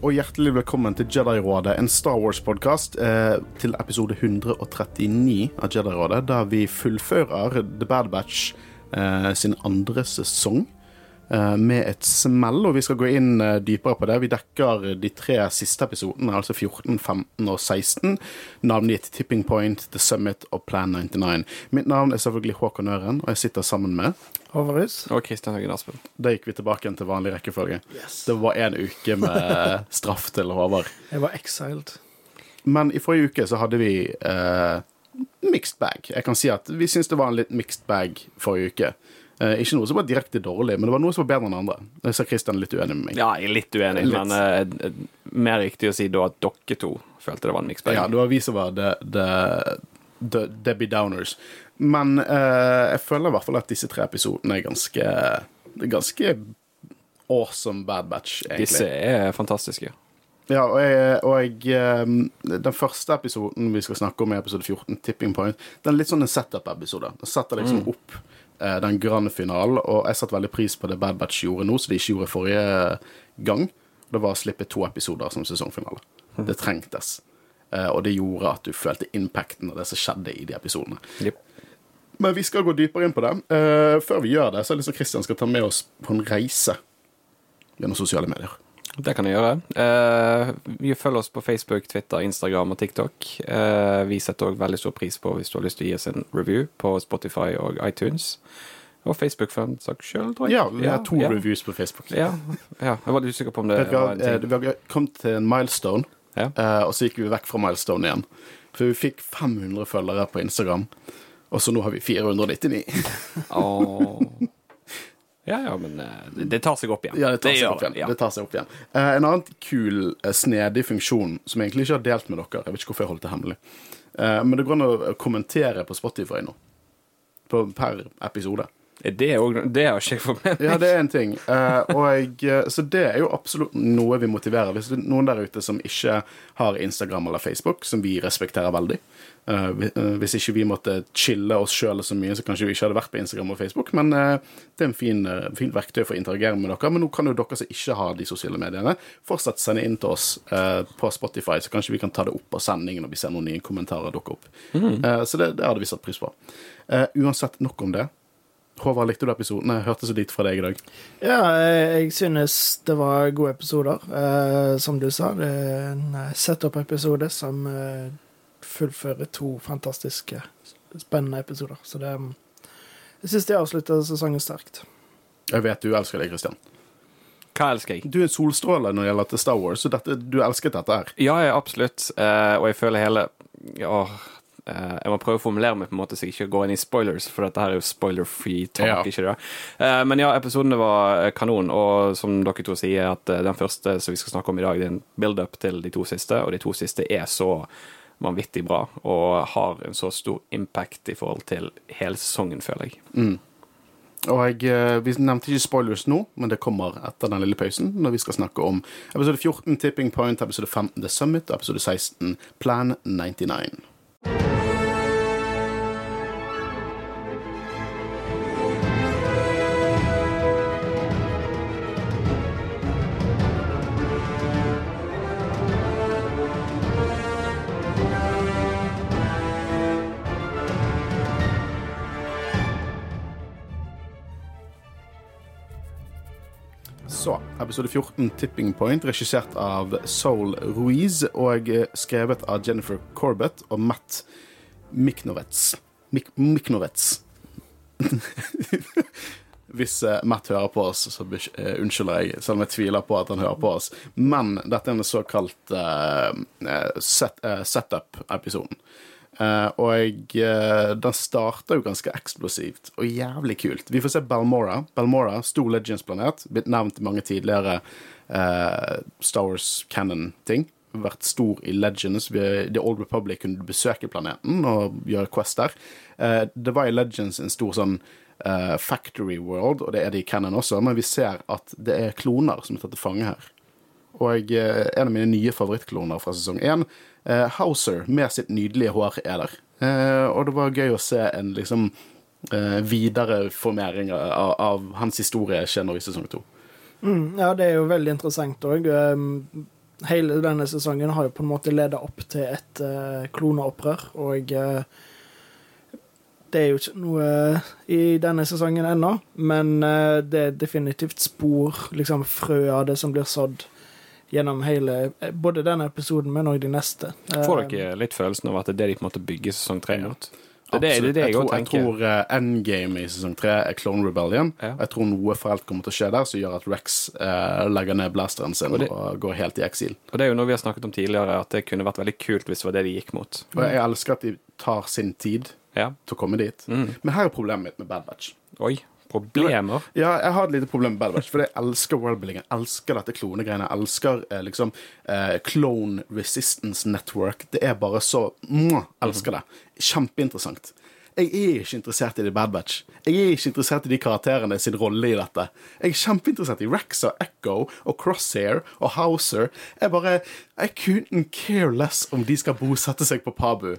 og hjertelig velkommen til Jedi-rådet, en Star Wars-podkast eh, til episode 139 av Jedi-rådet, der vi fullfører The Bad Batch eh, sin andre sesong med et smell, og vi skal gå inn eh, dypere på det. Vi dekker de tre siste episodene, altså 14, 15 og 16, navngitt Tipping Point, The Summit og Plan 99. Mitt navn er selvfølgelig Håkon Øren, og jeg sitter sammen med Håvarus. Og Kristian Høgen Aspen. Da gikk vi tilbake igjen til vanlig rekkefølge. Yes. Det var en uke med straff til Håvard. Jeg var exiled. Men i forrige uke så hadde vi eh, mixed bag. Jeg kan si at vi syns det var en litt mixed bag forrige uke. Eh, ikke noe som var direkte dårlig, men det var noe som var bedre enn andre. Jeg ser Kristian litt uenig med meg. Ja, jeg er litt uenig, Litt. men uh, mer riktig å si da at dere to følte det var en mixbag. Ja, det var vi som var the, the, the Debbie Downers. Men uh, jeg føler i hvert fall at disse tre episodene er ganske Ganske awesome Bad Batch, egentlig. Disse er fantastiske. Ja, og, jeg, og jeg, den første episoden vi skal snakke om, er episode 14, Tipping Point. Den er litt sånn en setup-episode. Den setter liksom opp eh, den grande finalen, og jeg satte veldig pris på det Bad Batch gjorde nå, som de ikke gjorde forrige gang. Det var å slippe to episoder som sesongfinale. Det trengtes. Eh, og det gjorde at du følte impacten av det som skjedde i de episodene. Yep. Men vi skal gå dypere inn på det. Eh, før vi gjør det, så er det lyst til at Christian skal ta med oss på en reise gjennom sosiale medier. Det kan jeg gjøre. Eh, vi følger oss på Facebook, Twitter, Instagram og TikTok. Eh, vi setter òg veldig stor pris på hvis du har lyst til å gi oss en review på Spotify og iTunes. Og Facebook for en saks skyld, tror jeg. Ja, vi har to ja. reviews på Facebook. Ja, ja, jeg var litt usikker på om det var en eh, ting. Vi har kommet til en milestone, Ja. eh, og så gikk vi vekk fra milestone igjen. For vi fikk 500 følgere på Instagram, og så nå har vi 499. Åh. Ja, ja, men eh, det, det tar seg opp igjen. Ja, det tar, seg, gjør opp igjen. Ja. det tar seg opp igjen. Uh, en annen kul, eh, snedig funksjon som jeg egentlig ikke har delt med dere, jeg vet ikke hvorfor jeg holdt det hemmelig, uh, men det går an å kommentere på Spotify nå. På, per episode. Det, også- det har ikke jeg fått med meg. Ja, det er en ting. Uh, og så det er jo absolutt noe vi motiverer. Hvis det er noen der ute som ikke har Instagram eller Facebook, som vi respekterer veldig Hvis ikke vi måtte chille oss sjøl så mye, så kanskje vi ikke hadde vært på Instagram og Facebook. Men eh, det er en fin, fin verktøy for å interagere med dere. Men nå kan jo dere som ikke har de sosiale mediene, fortsatt sende inn til oss eh, på Spotify, så kanskje vi kan ta det opp av sendingen når vi ser noen nye kommentarer dukke opp. Mm. så det, det hadde vi satt pris på. Eh, uansett, nok om det. Håvard, likte du episoden? Jeg hørte så lite fra deg i dag. Ja, jeg, synes det var gode episoder. Eh, som du sa, det er en eh, setup-episode som eh, fullfører to fantastiske, spennende episoder. Så det Jeg syns de avslutter sesongen sterkt. Jeg vet du elsker det, Christian. Hva elsker jeg? Du er en solstråle når det gjelder til Star Wars, så dette, du elsket dette her. Ja, jeg, absolutt. Eh, og jeg føler hele ja, Uh, Jeg må prøve å formulere meg på en måte så jeg ikke går inn i spoilers, for dette her er jo spoiler-free talk. Ja. ikke det? Eh, men ja, episodene var eh, kanon, og som dere to sier, at eh, den første som vi skal snakke om i dag, det er en build-up til de to siste, og de to siste er så vanvittig bra og har en så stor impact i forhold til hele sesongen, føler jeg. Og jeg, eh, Vi nevnte ikke spoilers nå, men det kommer etter den lille pausen, når vi skal snakke om episode 14 Tipping Point, episode 15 The Summit og episode 16 Plan 99. episode 14 Tipping Point, regissert av Soul Ruiz og eh, skrevet av Jennifer Corbett og Matt Miknovets. Mik Miknovets. Hvis eh, Matt hører på oss, så eh, unnskylder jeg, selv om jeg tviler på at han hører på oss. Men dette er en såkalt eh, set, uh, setup-episoden. Eh, og eh, den starter jo ganske eksplosivt og jævlig kult. Vi får se Balmora. Balmora, stor Legends-planet. Blitt nevnt i mange tidligere uh, Star Wars canon-ting. Vært stor i Legends. The Old Republic kunne besøke planeten og gjøre Quest der. Uh, det var i Legends en stor sånn uh, factory world, og det er det i canon også, men vi ser at det er kloner som er tatt til fange her. Og eh, en av mine nye favorittkloner fra sesong én, eh, Hauser med sitt nydelige hår, er der. Eh, og det var gøy å se en liksom eh, videreformering av, av hans historie skje nå i sesong to. Mm, ja, det er jo veldig interessant òg. hele denne sesongen har jo på en måte leda opp til et uh, kloneopprør, og uh, det er jo ikke noe i denne sesongen ennå, men det er definitivt spor, liksom frø av det som blir sådd gjennom hele Både denne episoden, men òg de neste. Får dere litt følelsen av at det er det de på en måte bygger sesong tre mot? Det er det, det, er det jeg, jeg, tror, jeg tror eh, endgame i sesong tre er Clone Rebellion. Ja. Jeg tror noe fælt kommer til å skje der som gjør at Rex eh, legger ned blasteren sin Og og, går helt i eksil. Og det er jo noe vi har snakket om tidligere, at det kunne vært veldig kult hvis det var det de gikk mot. Og jeg elsker at de tar sin tid Ja. til å komme dit. Mm. Men her er problemet mitt med Bad Batch. Oi. Problemer? Ja, jeg har et lite problem med Bad Batch, for jeg elsker worldbuilding. Jeg elsker dette klonegreiene. Jeg elsker eh, liksom eh, Clone Resistance Network. Det er bare så mwah, Elsker det. Kjempeinteressant. Jeg er ikke interessert i The Bad Batch. Jeg er ikke interessert i de karakterene sin rolle i dette. Jeg er kjempeinteressert i Rex og Echo og Crosshair og Hauser. Jeg bare I couldn't care less om de skal bosette seg på Pabu.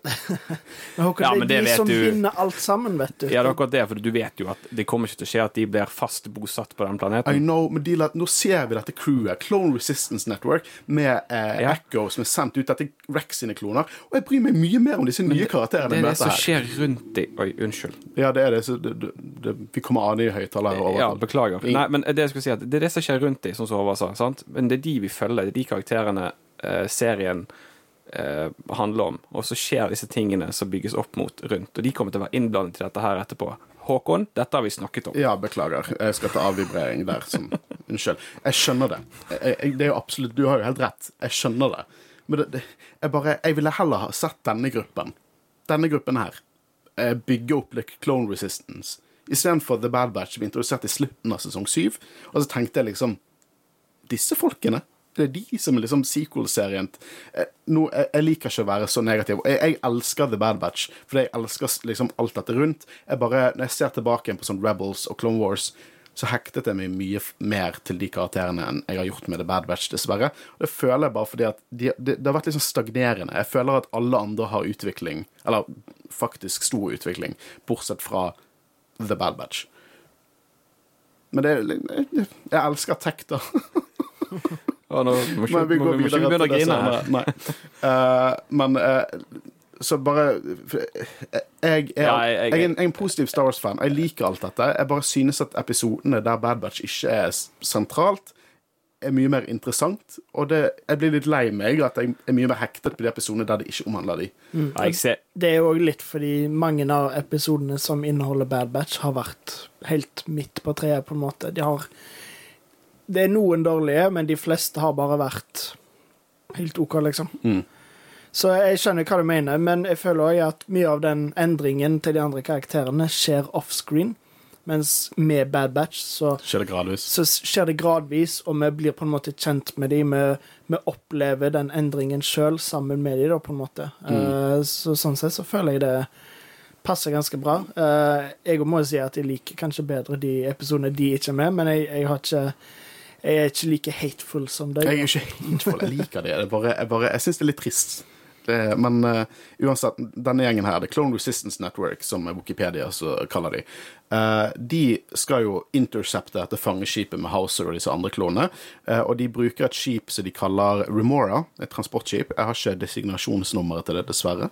Håkon, Ja, det men er det de som du. vinner alt sammen, vet du. Ja, det er akkurat det, for du vet jo at det kommer ikke til å skje at de blir fast bosatt på den planeten. I know, men de, Nå ser vi dette crewet, Clone Resistance Network, med eh, Ja. Echo som er sendt ut etter Rex sine kloner. Og jeg bryr meg mye mer om disse nye karakterene Det er det møter som her. skjer rundt de Oi, unnskyld. Ja, det er det. Så det, det, det, vi kommer an i høyttalere Ja, beklager. Nei, men det jeg skulle si at det er det som skjer rundt de, sånn som Håvard sa. sant? Men det er de vi følger, det er de karakterene eh, serien eh, handler om. Og så skjer disse tingene som bygges opp mot rundt. Og de kommer til å være innblandet i dette her etterpå. Håkon, dette har vi snakket om. Ja, beklager. Jeg skal ta avvibrering der. Som, unnskyld. Jeg skjønner det. Jeg, jeg, det er jo absolutt, Du har jo helt rett. Jeg skjønner det. Men det, det, jeg bare Jeg ville heller ha sett denne gruppen, denne gruppen her, eh, bygge opp like Clone Resistance istedenfor The Bad Batch som vi introduserte i slutten av sesong syv. Og så tenkte jeg liksom Disse folkene. Det er de som er liksom sequel-serien. Eh, nå- Jeg, jeg liker ikke å være så negativ. Jeg, jeg elsker The Bad Batch, fordi jeg elsker liksom alt dette rundt. Jeg bare, Når jeg ser tilbake på sånn Rebels og Clone Wars, så hektet jeg meg mye mer til de karakterene enn jeg har gjort med The Bad Batch, dessverre. Og det føler jeg bare fordi at de, de, det har vært sånn stagnerende. Jeg føler at alle andre har utvikling, eller faktisk stor utvikling, bortsett fra The Bad Batch. Men det Jeg, jeg elsker tech, da. Og nå må ikke, Men vi må, vi må ikke begynne å grine her. Nei. Uh, men uh, så bare eh, Jeg er, Ja, jeg, jeg- en, jeg er en positiv Star Wars-fan. Jeg liker alt dette. Jeg bare synes at episodene der Bad Batch ikke er sentralt, er mye mer interessant. Og det, jeg blir litt lei meg at jeg er mye mer hektet på de episodene der det ikke omhandler de. Ja, jeg ser, Det er jo òg litt fordi mange av episodene som inneholder Bad Batch, har vært helt midt på treet, på en måte. De har Det er noen dårlige, men de fleste har bare vært helt OK, liksom. Mm. Så jeg skjønner hva du mener, men jeg føler òg at mye av den endringen til de andre karakterene skjer offscreen, mens med Bad Batch så Skjer det gradvis? så skjer det gradvis, og vi blir på en måte kjent med dem. Vi, vi opplever den endringen sjøl sammen med dem, da, på en måte. Eh, så sånn sett så føler jeg det passer ganske bra. Eh, jeg må jo si at jeg liker kanskje bedre de episodene de ikke er med, men jeg, jeg har ikke jeg er ikke like hateful som deg. Jeg er ikke hateful. Jeg liker det. er bare, jeg bare, jeg syns det er litt trist. Det, men uh, uansett, denne gjengen her, The Clone Resistance Network, som Wikipedia så kaller de, uh, de skal jo intercepte dette fangeskipet med Hauser og disse andre klonene. Uh, og de bruker et skip som de kaller Remora, et transportskip. Jeg har ikke designasjonsnummeret til det, dessverre.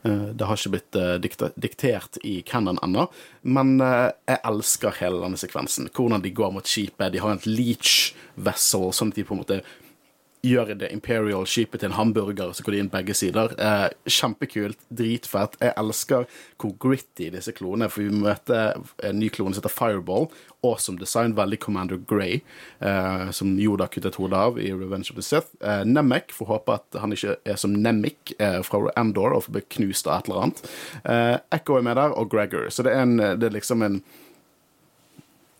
Det har ikke blitt dikta diktert i Cannon ennå. Men jeg elsker hele denne sekvensen. Hvordan de går mot skipet. De har et leech vessel, sånn at de på en måte gjør det Imperial-skipet til en hamburger, så går de inn begge sider. Eh, kjempekult, dritfett. Jeg elsker hvor gritty disse klonene er, for vi møter en ny klone som heter Fireball. Awesome design, veldig Commander Grey, eh, som Yoda kuttet hodet av i Revenge of the Sith. Eh, Nemec, får håpe at han ikke er som Nemik eh, fra Endor og får bli knust av et eller annet. Eh, Echo er med der, og Gregor. Så det er, en, det er liksom en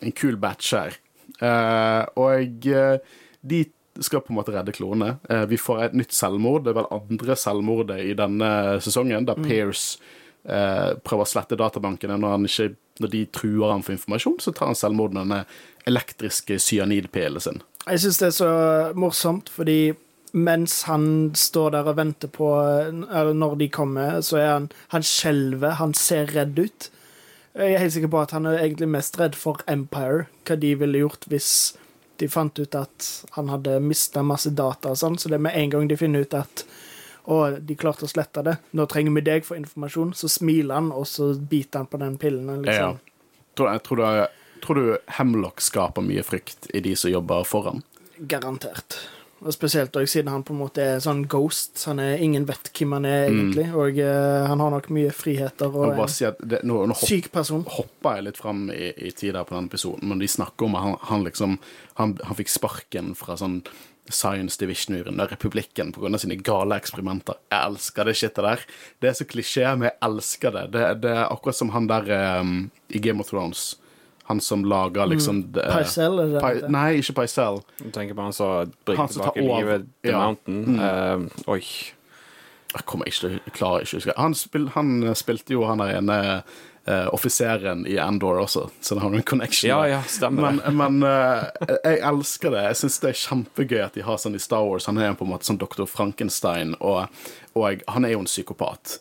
en kul batch her. Eh, og eh, de skal på en måte redde klonene. Eh, vi får et nytt selvmord. Det er vel andre selvmordet i denne sesongen, der Pears eh, prøver å slette databankene når, han ikke, når de truer ham for informasjon, så tar han selvmord med denne elektriske cyanidpillen sin. Jeg syns det er så morsomt, fordi mens han står der og venter på Eller når de kommer, så er han Han skjelver, han ser redd ut. Jeg er helt sikker på at han er egentlig mest redd for Empire, hva de ville gjort hvis de fant ut at han hadde mista masse data og sånn, så det er med en gang de finner ut at og de klarte å slette det. Nå trenger vi deg for informasjon. Så smiler han, og så biter han på den pillen. Ja. Liksom. Tror, jeg tror, du, tror du Hemlock skaper mye frykt i de som jobber for han? Garantert. Og spesielt også, siden han på en måte er sånn ghost. Han er, ingen vet hvem han er, egentlig. Og uh, han har nok mye friheter og en si det, nå, nå hopp, syk person. hopper jeg litt fram i, i tid på denne episoden, men de snakker om at han, han liksom han, han fikk sparken fra sånn Science Division under Republikken pga. sine gale eksperimenter. Jeg elsker det shitet der. Det er så klisjé, men jeg elsker det. Det, det er akkurat som han der um, i Game of Thrones. Han som lager liksom det- Pycelle, er det det Pi- heter? Nei, ikke Paisel. Du tenker på han som bringer Han som tilbake livet til Ja. Mountain. Eh, oi. Jeg kommer ikke til å klare ikke å huske. Han, spil, han spilte jo han der ene uh, offiseren i Andor også, så det har en connection. Ja, ja, stemmer Men, det. men uh, jeg elsker det. Jeg syns det er kjempegøy at de har sånn i Star Wars. Han er på en måte sånn doktor Frankenstein, og, og han er jo en psykopat.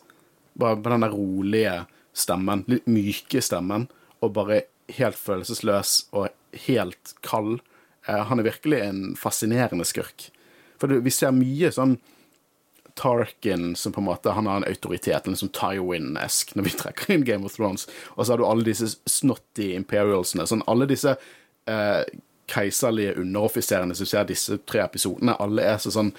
Bare med den der rolige stemmen, litt myke stemmen, og bare helt følelsesløs og helt kald. Eh, han er virkelig en fascinerende skurk. For vi ser mye sånn Tarkin som på en måte Han har en autoritet, liksom Tywin-esk, når vi trekker inn Game of Thrones. Og så har du alle disse snotty imperialsene. Sånn alle disse eh, keiserlige underoffiserene som ser disse tre episodene. Alle er så sånn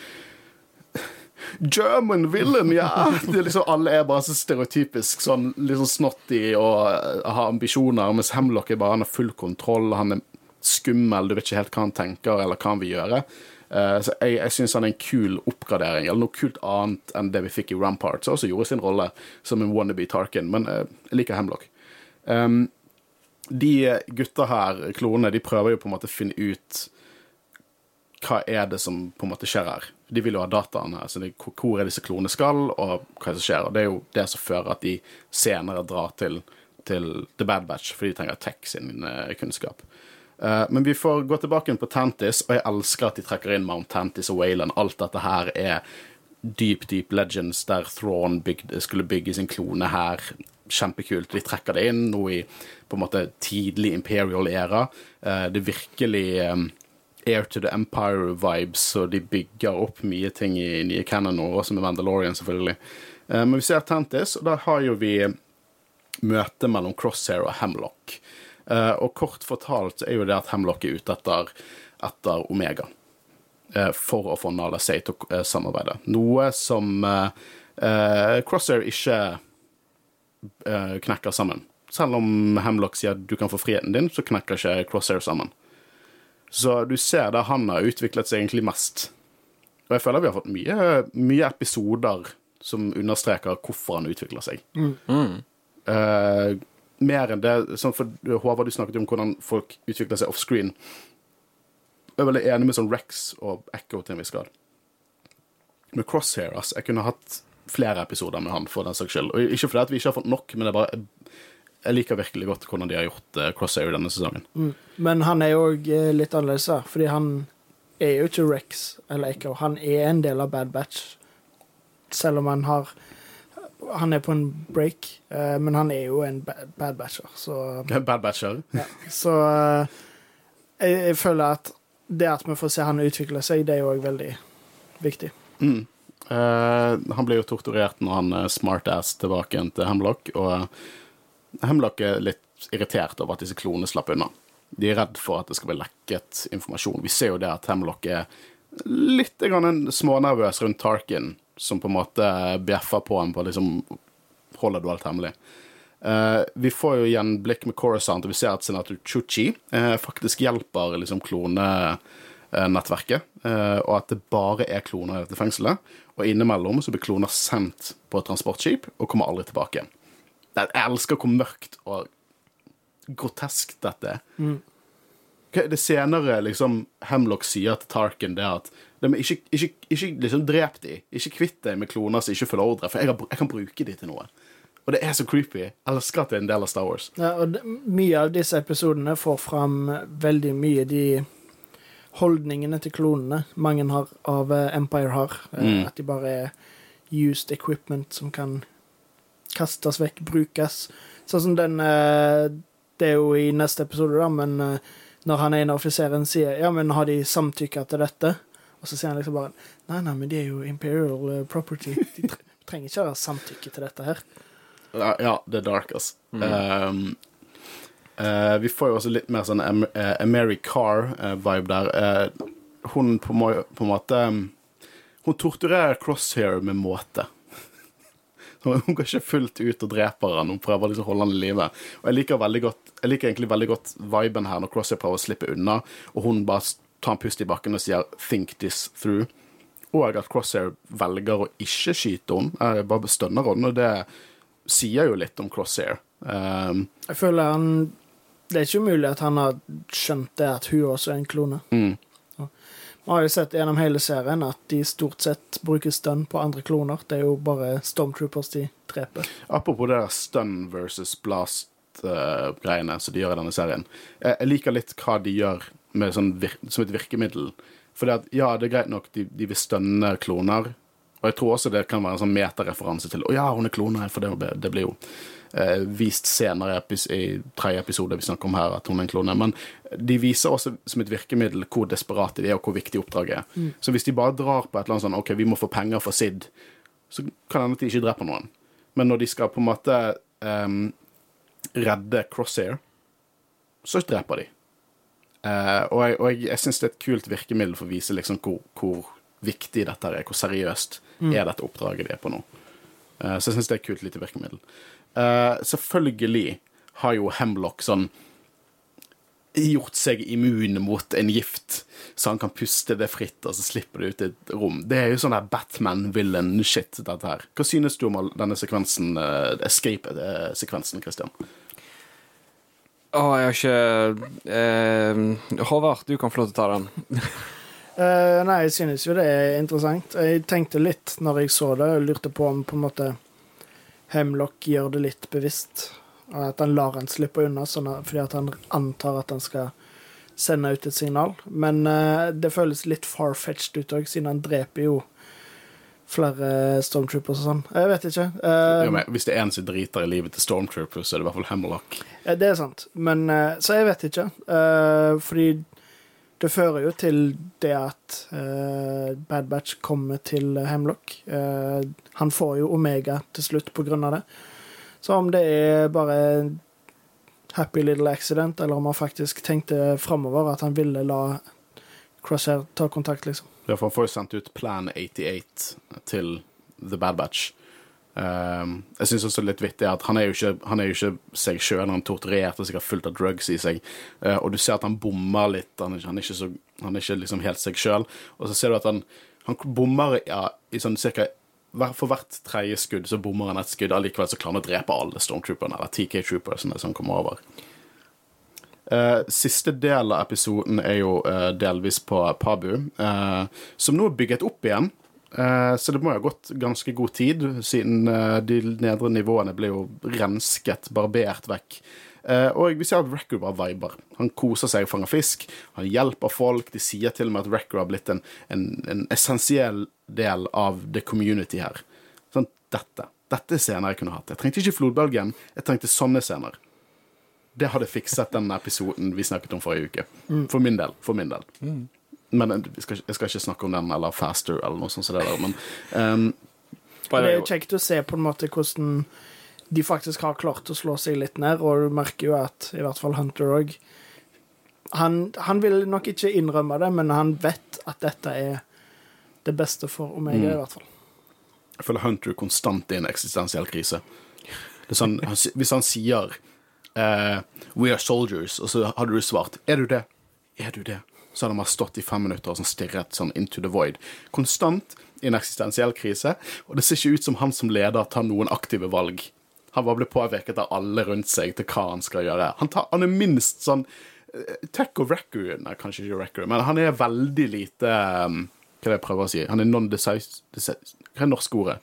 German villain, ja! Det er liksom, alle er bare så stereotypisk sånn sånn snotty og eh, har ambisjoner, mens Hemlock er bare han har full kontroll, han er skummel, du vet ikke helt hva han tenker eller hva han vil gjøre. Uh, så jeg, jeg syns han er en kul oppgradering, eller noe kult annet enn det vi fikk i Rampart, som også gjorde sin rolle som en wannabe Tarkin, men uh, jeg liker Hemlock. Um, de gutta her, klonene, de prøver jo på en måte å finne ut hva er det som på en måte skjer her. De vil jo ha dataene her, de, hvor er disse klonene skal, og hva det som skjer. Og det er jo det som fører at de senere drar til, til The Bad Batch, fordi de trenger Tech sin eh, kunnskap. Uh, men vi får gå tilbake på Tantis, og jeg elsker at de trekker inn Mount Tantis og Wayland. Alt dette her er deep, deep legends der Thrawn bygde, skulle bygge sin klone her. Kjempekult. De trekker det inn nå i på en måte tidlig imperial era. Uh, det er virkelig eh, Air to the Empire-vibes, og de bygger opp mye ting i nye canon nå, også med Mandalorian, selvfølgelig. Eh, men vi ser Tantis, og der har jo vi møte mellom Crosshair og Hemlock. Eh, og kort fortalt er jo det at Hemlock er ute etter, etter Omega. eh, for å få Nala Say til å samarbeide. Noe som Crosshair ikke knekker sammen. Selv om Hemlock sier at du kan få friheten din, så knekker ikke Crosshair sammen. Så du ser der han har utviklet seg egentlig mest. Og jeg føler vi har fått mye, mye episoder som understreker hvorfor han utvikler seg. Eh, mer enn det sånn for Håvard, du snakket om hvordan folk utvikler seg offscreen. Jeg er veldig enig med sånn Rex og Echo til en viss grad. Med Crosshair, altså. Jeg kunne hatt flere episoder med han for den saks skyld. Og ikke fordi at vi ikke har fått nok, men det er bare jeg liker virkelig godt hvordan de har gjort uh, Crosshair denne sesongen. Men han er jo litt annerledes, fordi han er jo ikke Rex eller Echo. Han er en del av Bad Batch, selv om han har Han er på en break, eh, men han er jo en Bad Batcher, så Bad Batcher. ja. Så eh, jeg, jeg føler at det at vi får se han utvikle seg, det er jo òg veldig viktig. Mm. Uh, han blir jo torturert når han er smartass tilbake igjen til Hemlock, og eh, Hemlock er litt irritert over at disse klonene slapp unna. De er redd for at det skal bli lekket informasjon. Vi ser jo det at Hemlock er litt smånervøs rundt Tarkin, som på en måte bjeffer på ham på liksom Holder du alt hemmelig? Eh, vi får jo igjen blikk med Coruscant, og vi ser at senator Chuchi eh, faktisk hjelper liksom klonenettverket, eh, og at det bare er kloner i dette fengselet. Og innimellom så blir kloner sendt på et transportskip og kommer aldri tilbake igjen. Jeg elsker hvor mørkt og grotesk dette er. Mm. Det senere liksom Hemlock sier til Tarkin, det at de ikke, ikke, ikke liksom drep de, ikke kvitt deg med kloner som ikke følger ordre, for jeg, har, jeg kan bruke de til noe. Og det er så creepy. Jeg elsker at det er en del av Star Wars. Ja, og det, mye av disse episodene får fram veldig mye de holdningene til klonene mange har, av eh, Empire har. Eh, Mm. At de bare er used equipment som kan kastes vekk, brukes. Sånn som den eh, Det er jo i neste episode, da, men eh, når han ene offiseren sier ja, men har de samtykka til dette, og så sier han liksom bare nei, nei, men det er jo imperial eh, property. De trenger ikke å ha samtykke til dette her. Ja, ja, det er dark, ass. Um, Uh, vi får jo også litt mer sånn uh, Mary Carr-vibe der. Hun på, må på en måte um, Hun torturerer Crosshair med måte. Hun går ikke fullt ut og dreper han, hun prøver liksom å holde han i live. Og jeg liker, veldig godt, jeg liker egentlig veldig godt viben her når Crosshair prøver å slippe unna, og hun bare tar en pust i bakken og sier 'think this through'. Og at Crosshair velger å ikke skyte henne, bare stønner henne. Og det sier jo litt om Crosshair. Um, Jeg føler han Det er ikke umulig at han har skjønt det at hun også er en klone. mm. Vi har jo sett gjennom hele serien at de stort sett bruker stun på andre kloner. Det er jo bare Stormtroopers de dreper. Apropos det der stun versus blast-greiene som de gjør i denne serien. Jeg, liker litt hva de gjør sånn som et virkemiddel. For ja, det er greit nok, de, de vil stønne kloner. Og jeg tror også det kan være en sånn metareferanse til Å ja, hun er klone, for det, det blir jo eh, vist senere i, epis i tredje episode vi snakker om her, at hun er en klone. Men de viser også som et virkemiddel hvor desperate de er, og hvor viktig oppdraget er. Så hvis de bare drar på et eller annet sånn OK, vi må få penger for Sid, så kan det hende at de ikke dreper noen. Men når de skal på en måte em, redde Crosshair, så dreper de. Eh, og jeg, og jeg, jeg syns det er et kult virkemiddel for å vise liksom hvor, hvor viktig dette er, hvor seriøst er dette oppdraget de er på nå. Uh, så jeg syns det er et kult lite virkemiddel. Uh, selvfølgelig har jo Hemlock sånn gjort seg immun mot en gift, så han kan puste det fritt, og så slipper det ut i et rom. Det er jo sånn der Batman-villain-shit, dette her. Hva synes du om denne sekvensen, uh, escape-sekvensen, Christian? Å, jeg har ikke eh, Håvard, du kan få lov til å ta den. Eh, nei, jeg synes jo det er interessant. Jeg tenkte litt når jeg så det, og lurte på om på en måte Hemlock gjør det litt bevisst. At han lar han slippe unna sånn at, fordi at han antar at han skal sende ut et signal. Men uh, det føles litt far-fetched ut òg, siden han dreper jo flere stormtroopers og sånn. Jeg vet ikke. Uh, Jo, men hvis det er en som driter i livet til stormtroopers, så er det i hvert fall Hemlock. Det er sant, men eh, Så jeg vet ikke. Eh, fordi det fører jo til det at uh, Bad Batch kommer til Hemlock. Uh, han får jo Omega til slutt på grunn av det. Så om det er bare happy little accident, eller om han faktisk tenkte framover at han ville la Crosshair ta kontakt, liksom. Ja, for han får jo sendt ut Plan 88 til The Bad Batch. Um, jeg syns også litt vittig at han er jo ikke, han er jo ikke seg sjøl. Han er torturert og sikkert fullt av drugs i seg. Uh, og du ser at han bommer litt. Han er, han er ikke, så, han er ikke liksom helt seg sjøl. Og så ser du at han, han bommer ja, i sånn cirka For hvert tredje skudd så bommer han et skudd. Allikevel så klarer han å drepe alle stormtrooperne, eller TK Troopersene som kommer over. Uh, siste del av episoden er jo uh, delvis på Pabu, som nå er bygget opp igjen. Eh, så det må jo ha gått ganske god tid, siden eh, de nedre nivåene ble jo rensket, barbert vekk. Eh, og vi ser at Record bare viber. Han koser seg og fanger fisk. Han hjelper folk. De sier til og med at Record har blitt en, en, en essensiell del av the community her. Sånn, dette. Dette er scener jeg kunne hatt. Jeg trengte ikke flodbølgen, jeg trengte sånne scener. Det hadde fikset den episoden vi snakket om forrige uke. For min del. For min del. Men jeg skal, jeg skal ikke snakke om den eller Faster eller noe sånt som det der, men um, det er jo kjekt å se på en måte hvordan de faktisk har klart å slå seg litt ned, og du merker jo at i hvert fall Hunter òg han, han vil nok ikke innrømme det, men han vet at dette er det beste for Omega, i hvert fall. Jeg føler Hunter er konstant i en eksistensiell krise. Det er sånn, han hvis han sier uh, 'We are soldiers', og så hadde du svart 'Er du det?' 'Er du det?' Så hadde bare stått i fem minutter og sånn stirret sånn into the void. Konstant i en eksistensiell krise, og det ser ikke ut som han som leder tar noen aktive valg. Han bare blir påvirket av alle rundt seg til hva han skal gjøre. Han, tar, han er minst sånn eh, Tech og record Nei, kanskje ikke record, men han er veldig lite um, Hva er det jeg prøver å si? Han er non-decisive Hva er det norske ordet?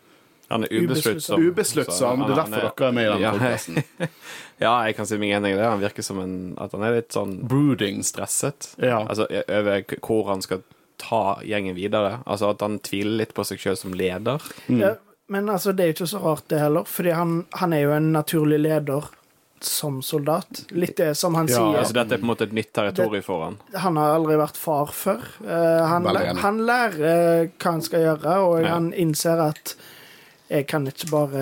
Han er ubesluttsom. Ubesluttsom. Det er derfor dere er med i den ja, podcasten. ja, jeg kan si meg enig i det. Han virker som en, at han er litt sånn Brooding. stresset. Ja. Altså over hvor han skal ta gjengen videre. Altså at han tviler litt på seg sjøl som leder. Mm. Ja, men altså, det er jo ikke så rart, det heller, fordi han, han er jo en naturlig leder som soldat. Litt det som han Ja, sier. Altså, dette er på en måte et nytt territorium for han. Han har aldri vært far før. Uh, han, han lærer eh, hva han skal gjøre, og Ja. han innser at jeg kan ikke bare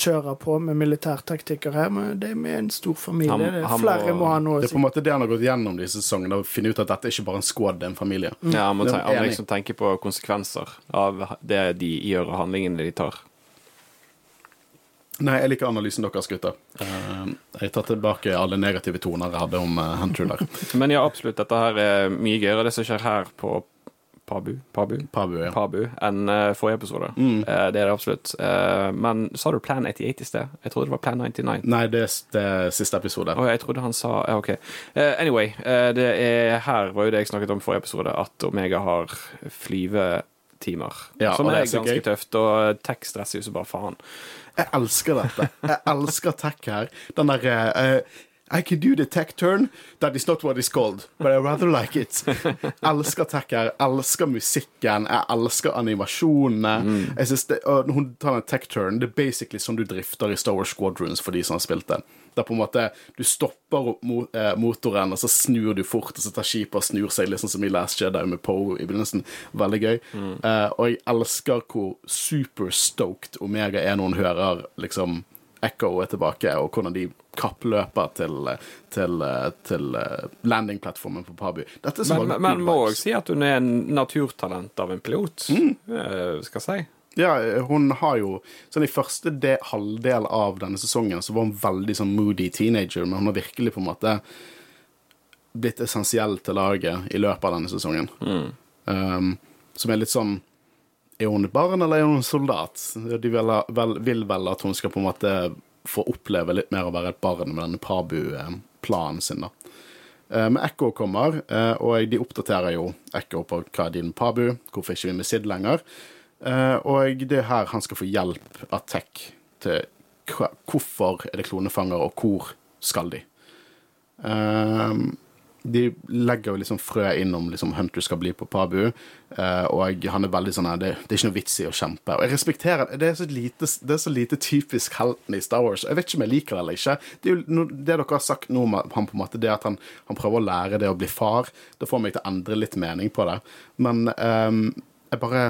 kjøre på med militærtaktikker her, men det er med en stor familie. Han- det er han flere må- må ha noe Det er på en måte det han har gått gjennom disse sesongene, å finne ut at dette er ikke bare en squad, det er en familie. Ja, han må, han må liksom tenke på konsekvenser av det de gjør, og handlingene de tar. Nei, jeg liker analysen deres, gutter. Eh, jeg tar tilbake alle negative toner jeg hadde om uh, Hunter der. Men ja, absolutt. Dette her er mye gøyere, det som skjer her på Pabu, Pabu, Pabu, ja. Pabu enn eh, forrige episode. Mm. Eh, det er det absolutt. Eh, men sa du Plan 88 i sted? Jeg trodde det var Plan 99. Nei, det er, det er siste episode. Oh, jeg trodde han sa ja, OK. Anyway, det er her var jo det jeg snakket om i forrige episode, at Omega har flyvetimer. Ja, som er, er ganske gøy. tøft, og tech stresser jo så bare faen. Jeg elsker dette. Jeg elsker tech her. Den derre eh, I can do the tech turn. That is not what it's called, but I rather like it. elsker tech her. Elsker musikken. Jeg elsker animasjonene. Jeg synes det, og hun tar en tech turn, det er basically som du drifter i Star Wars Squadrons for de som har spilt det. Det er på en måte Du stopper opp eh, motoren, og så snur du fort, og så tar skipet og snur seg, liksom som i Last Jedi med Poe i begynnelsen. Veldig gøy. Eh, og jeg elsker hvor super stoked Omega er når hun hører liksom Echo er tilbake, og hvordan de kappløper til, til, til eh, landingplattformen på Pabu. Dette Men, mange men må òg si at hun er en naturtalent av en pilot, mm. skal jeg si. Ja, hun har jo Sånn i første de, halvdel av denne sesongen så var hun veldig sånn moody teenager, men hun har virkelig på en måte blitt essensiell til laget i løpet av denne sesongen. Um, som er litt sånn Er hun et barn, eller er hun en soldat? De vil, vel, vil vel at hun skal på en måte få oppleve litt mer å være et barn med denne Pabu-planen sin, da. Eh, Men Ekko kommer, eh, og de oppdaterer jo Ekko på hva er din Pabu, hvorfor ikke vi med Sid lenger. Eh, Og det er her han skal få hjelp av Tech til hvorfor er det klonefanger, og hvor skal de. Eh, de legger jo liksom frø inn om liksom Hunter skal bli på Pabu, eh, og han er veldig sånn det, det er ikke noe vits i å kjempe. Og jeg respekterer det. er så lite, det er så lite typisk helten i Star Wars. Jeg vet ikke om jeg liker det eller ikke. Det, er jo, det dere har sagt nå om han på en måte, det at han, han prøver å lære det å bli far, det får meg til å endre litt mening på det. Men ehm, jeg bare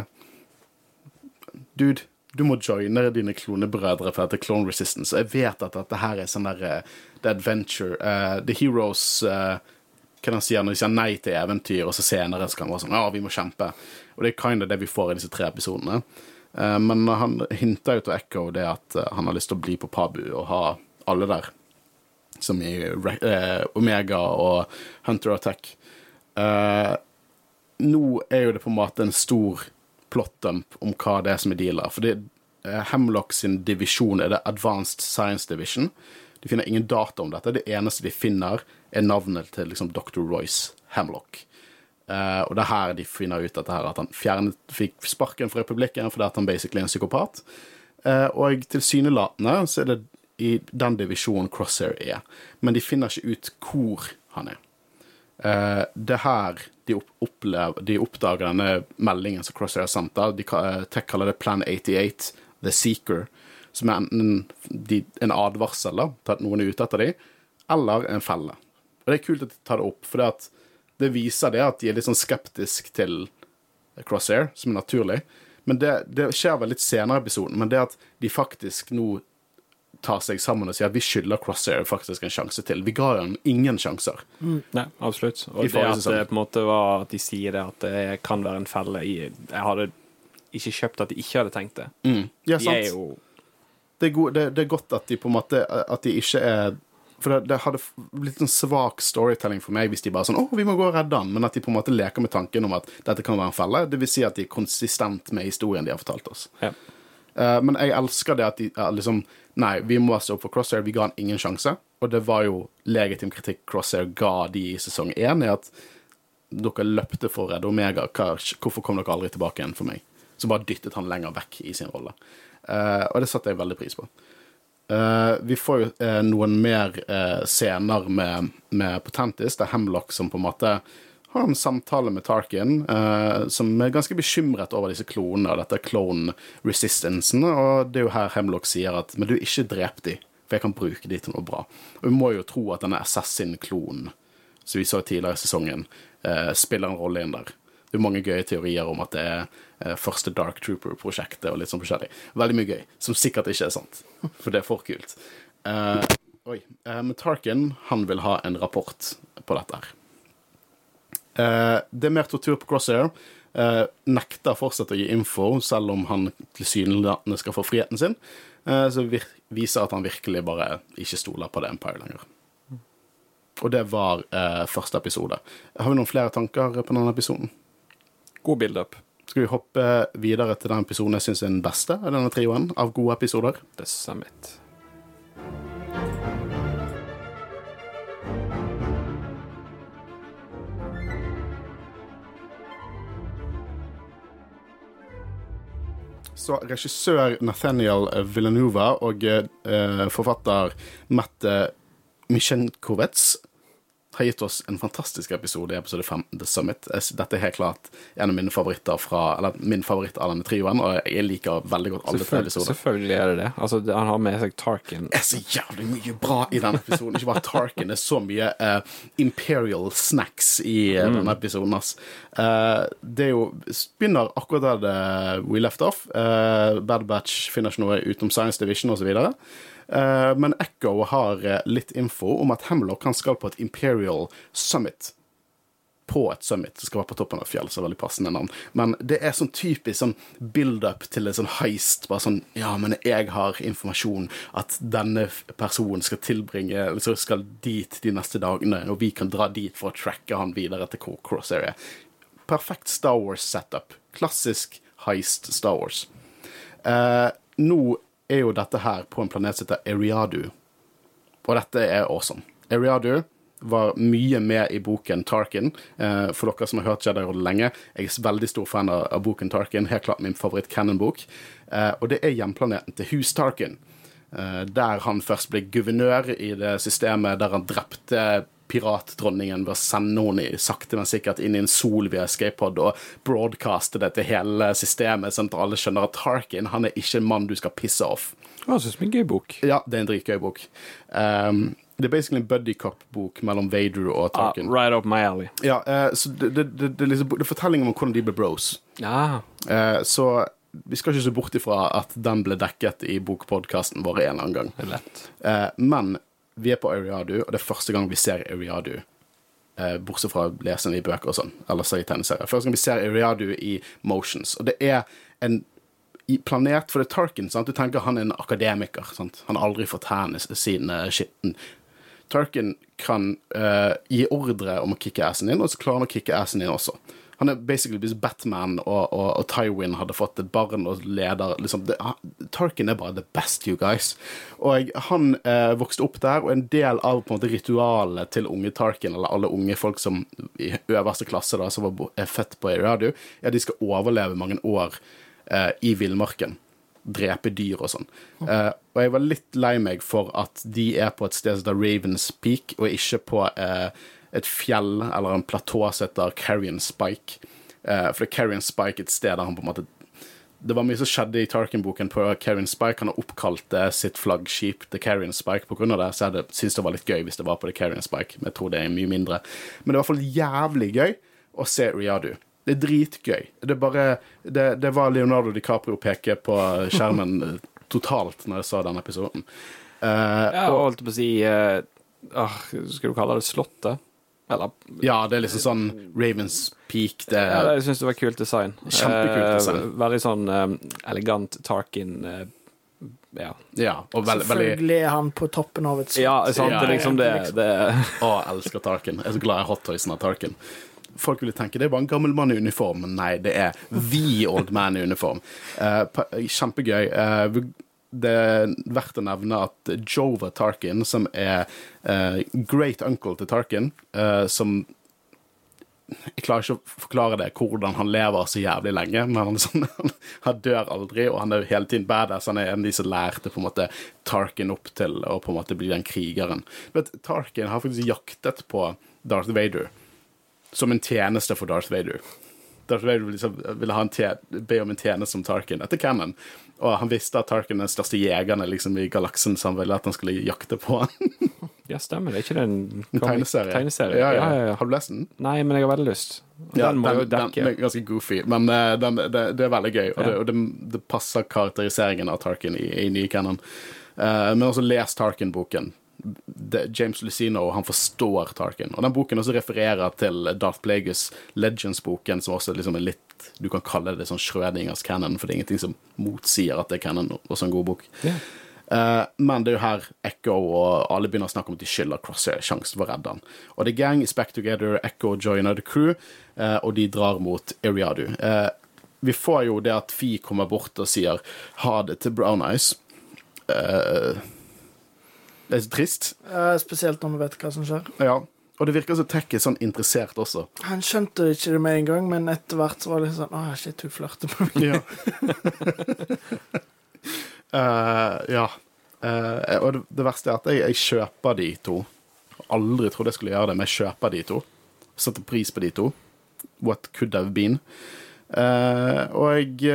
Dude, du må joine dine klonebrødre for dette Clone Resistance. Jeg vet at dette her er sånn der uh, The Adventure uh, The Heroes eh, Hva han sier når de sier nei til eventyr, og så senere skal han være sånn Ja, vi må kjempe. Og det er kind of det vi får i disse tre episodene. Eh, men han hinter jo til Echo det at eh, han har lyst til å bli på Pabu og ha alle der. Som i eh, Omega og Hunter Attack. Nå er jo det på en måte en stor plot-dump om hva det er som er dealer. For Hemlock sin divisjon er det Advanced Science Division. De finner ingen data om dette. Det eneste de finner, er navnet til liksom, Dr. Royce Hemlock. Uh, og det er her de finner ut dette her, at han fjernet, fikk sparken fra republikken fordi at han basically er en psykopat. Uh, og tilsynelatende så er det i den divisjonen Crosshair er. Men de finner ikke ut hvor han er. Uh, det er her de, opplever, de oppdager denne meldingen som Crosshair har sendt. De, ka- eh, kaller det Plan 88, The Seeker, som er enten de, en advarsel da, til at noen er ute etter dem, eller en felle. Og det er kult at de tar det opp, for det, det viser det at de er litt sånn skeptisk til Crosshair, som er naturlig. Men det, det skjer vel litt senere i episoden, men det at de faktisk nå tar seg sammen og sier at vi skylder Crosshair faktisk en sjanse til. Vi ga dem ingen sjanser. Nei, absolutt. Og I det at det på en måte var at de sier det at det kan være en felle i Jeg hadde ikke kjøpt at de ikke hadde tenkt det. Ja, De er jo Det, er god, det, det er godt at de på en måte At de ikke er For det, det hadde blitt en svak storytelling for meg hvis de bare sånn 'Å, vi må gå og redde han', men at de på en måte leker med tanken om at dette kan være en felle. Det vil si at de er konsistent med historien de har fortalt oss. ja. Uh, men jeg elsker det at de uh, liksom Nei, vi må stå opp for Crosshair. Vi ga han ingen sjanse. Og det var jo legitim kritikk Crosshair ga de i sesong én, i at dere løpte for å redde Omega. Hvorfor kom dere aldri tilbake igjen for meg? Så bare dyttet han lenger vekk i sin rolle. Eh, og det satte jeg veldig pris på. Eh, vi får jo eh, noen mer scener med, med Potentis. Det er Hemlock som på en måte har en samtale med Tarkin, eh, som er ganske bekymret over disse klonene og dette clone resistancen. Og det er jo her Hemlock sier at Men du, ikke drep de. For jeg kan bruke de til noe bra. Og vi må jo tro at denne Assassin-klonen som vi så tidligere i sesongen, eh, spiller en rolle inn der. Det er mange gøye teorier om at det er eh, første Dark Trooper-prosjektet og litt sånn forskjellig. Veldig mye gøy, som sikkert ikke er sant, for det er for kult. Uh, oi. Eh, men Tarkin, han vil ha en rapport på dette her. Uh, det er mer tortur på Crosshair. Uh, nekter fortsatt å gi info, selv om han tilsynelatende skal få friheten sin. Uh, så viser at han virkelig bare ikke stoler på The Empire lenger. Og det var uh, første episode. Har vi noen flere tanker på denne episoden? God build-up. Skal vi hoppe videre til den episoden jeg syns er den beste av denne trioen av gode episoder? The Summit. Så regissør Nathaniel Villanova og eh, forfatter Matt Misjenkovets har gitt oss en fantastisk episode i episode 15, The Summit. Dette er helt klart en av mine favoritter fra, eller min favoritt av denne trioen, og jeg liker veldig godt alle tre episoder. selvfølgelig er det det. Altså, han har med seg Tarkin. Det er så jævlig mye bra i den episoden. Ikke bare Tarkin, det er så mye uh, Imperial snacks i uh, denne episoden. ass. Uh, det er jo begynner akkurat der det we left off. Bad Batch finner ikke noe utenom Science Division osv. Uh, men Echo har eh, litt info om at Hemlock han skal på et Imperial Summit på et summit. Det skal være på toppen av et fjell, så veldig passende navn. Men det er sånn typisk sånn build-up til en sånn heist. Bare sånn Ja, men jeg har informasjon at denne personen skal tilbringe så skal dit de neste dagene, og vi kan dra dit for å tracke han videre til Cross Area. Perfekt Star Wars-setup. Klassisk heist Star Wars. Eh, nå er jo dette her på en planet som heter Eriadu. Og dette er awesome. Eriadu var mye med i boken Tarkin. Eh, for dere som har hørt Jedi-rådet lenge, jeg er veldig stor fan av, boken Tarkin. Helt klart min favoritt-canon-bok. Eh, og det er hjemplaneten til Hus Tarkin. Eh, der han først ble guvernør i det systemet der han drepte piratdronningen ved å sende henne sakte, men sikkert inn i en sol via escape-pod og broadcaste det til hele systemet, sånn at alle skjønner at Tarkin han er ikke en mann du skal pisse off. Jeg synes det er en gøy bok. Ja, det er en dritgøy bok. Um, det er basically en buddy cop-bok mellom Vader og Ah, Tarkin. right up my alley. Ja, uh, så det, det, det, det, er liksom, det er fortelling om hvordan de ble bros. Ah. Uh, så vi skal ikke se bort ifra at den ble dekket i bokpodkasten vår en eller annen gang. Lett. Uh, men vi er på Ariadu, og det er første gang vi ser Ariadu. Eh, bortsett fra å lese den i bøker og sånn, eller se i tegneserier. Første gang vi ser Ariadu i motions. Og det er en planet For det er Tarkin, sant? du tenker han er en akademiker. Sant? Han har aldri fått hendene sine skitten. Tarkin kan eh, gi ordre om å kicke assen din, og så klarer han å kicke assen din også. Han er basically hvis Batman og, og, og Tywin hadde fått et barn og leder liksom, det, Tarkin er bare the best, you guys. Og han eh, vokste opp der, og en del av på en måte ritualet til unge Tarkin, eller alle unge folk som i øverste klasse da, som var, er født på Eradio, er at de skal overleve mange år eh, i villmarken. Drepe dyr og sånn. Eh, og jeg var litt lei meg for at de er på et sted som heter Ravens Peak, og ikke på eh, et fjell eller en platå som heter Carrion Spike. Eh, for det er Carrion Spike et sted der han på en måte Det var mye som skjedde i Tarkin-boken på Carrion Spike. Han har oppkalt det sitt flaggskip The Carrion Spike på grunn av det, så jeg syntes det var litt gøy hvis det var på The Carrion Spike, men jeg tror det er mye mindre. Men det er i hvert fall jævlig gøy å se Riadu. Det er dritgøy. Det, er bare, det, det var Leonardo DiCaprio peke på skjermen eh, totalt når jeg så den episoden. Uh, ja, og holdt på å si uh, Skal du kalle det Slottet? Eller ja, det er liksom sånn Ravens Peak. Det, ja, Jeg syns det var kult design. Kjempekult design. Eh, veldig sånn eh, elegant Tarkin eh, Ja. ja, veldig Selvfølgelig er han på toppen av et sånt. ja, sant. Ja, det er liksom det, det Å, jeg elsker Tarkin. Jeg er så glad i hottoysen av Tarkin. Folk ville tenke det er bare en gammel mann i uniform, men nei, det er the old man i uniform. Uh, kjempegøy. Eh, vi- det er verdt å nevne at Jova Tarkin, som er uh, great uncle til Tarkin, uh, som Jeg klarer ikke å forklare det, hvordan han lever så jævlig lenge, men han, sånn, han dør aldri, og han er hele tiden badass. Han er en av de som lærte på en måte Tarkin opp til å på en måte bli den krigeren. Vet, Tarkin har faktisk jaktet på Darth Vader som en tjeneste for Darth Vader. Darth Vader liksom ville ha en be om en tjeneste som Tarkin etter Cannon. Og han visste at Tarkin er den største jegeren liksom, i galaksen, så han ville at han skulle jakte på han. Ja, stemmer det. Er ikke det en, En tegneserie. tegneserie? Ja, ja. Ja. Har du lest den? Nei, men jeg har veldig lyst. Ja, den må jo dekke. den er ganske goofy, men uh, den, det, det er veldig gøy. Og, det, og det, det passer karakteriseringen av Tarkin i, i nye Cannon. Uh, men også les Tarkin-boken. Det- James Lucino han forstår Tarkin. Og den boken også refererer til Darth Plagueis Legends-boken, som også liksom er litt Du kan kalle det sånn Schrødingers canon, for det er ingenting som motsier at det er canon. Også en god bok. Yeah. Uh, men det er jo her Echo og alle begynner å snakke om at de skylder Crosshair sjansen for å redde han. Og The Gang i back together, Echo joiner the crew, uh, og de drar mot Eriadu. Uh, vi får jo det at Fi kommer bort og sier ha det til Brown Eyes. Eh, det er så trist. Eh, spesielt når vi vet hva som skjer. Ja. Og det virker som Tech er sånn interessert også. Han skjønte ikke det med en gang, men etter hvert så var det sånn Å, shit, hun flørter med meg. Ja. uh, ja. Uh, og det, det verste er at jeg, jeg kjøper de to. Aldri trodde jeg skulle gjøre det, men jeg kjøper de to. Setter pris på de to. What could have been. Uh, og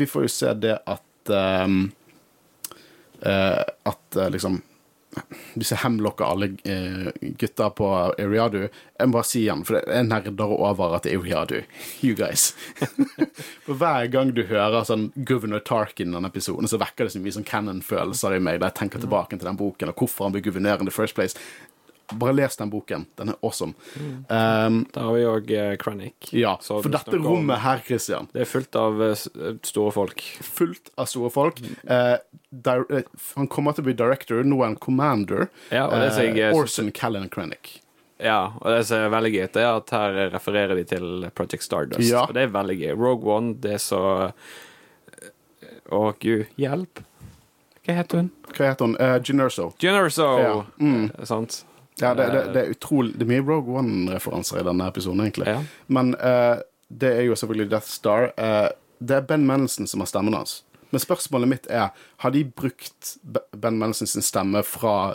vi får jo se det at um, At liksom hvis jeg hemlokker alle eh, gutta på Eriadu Jeg må bare si igjen, for jeg nerder over at er Eriadu. You guys. for hver gang du hører sånn Governor Tarkin i denne episoden, så vekker det så mye sånn canon-følelser i meg da jeg tenker tilbake til den boken, og hvorfor han ble guvernør in the first place. Bare les den boken. Den er awesome. Um, Der har vi òg uh, Krennic. ja, for dette om- rommet her, Christian, Det er fullt av eh, store folk. fullt av store folk. Eh, der, eh, han kommer til å bli director, nå er han commander. Ja, jeg, Eh, eh, Orson Callan Krennic. Ja, og det som er veldig gøy, det er at her refererer de til Project Stardust. Ja. Og det er veldig gøy. Rogue One, det er så Å, gud, hjelp. Hva heter hun? Hva heter hun? Uh, Generso. Generso! Ja, mm. Eh, Sant? Ja, det, det, det er utrolig Det er mye Rogue One-referanser i denne episoden, egentlig. Ja. Men uh, det er jo selvfølgelig Death Star. Uh, det er Ben Mendelsen som har stemmen hans. Men spørsmålet mitt er Har de brukt Ben Mendelsen sin stemme fra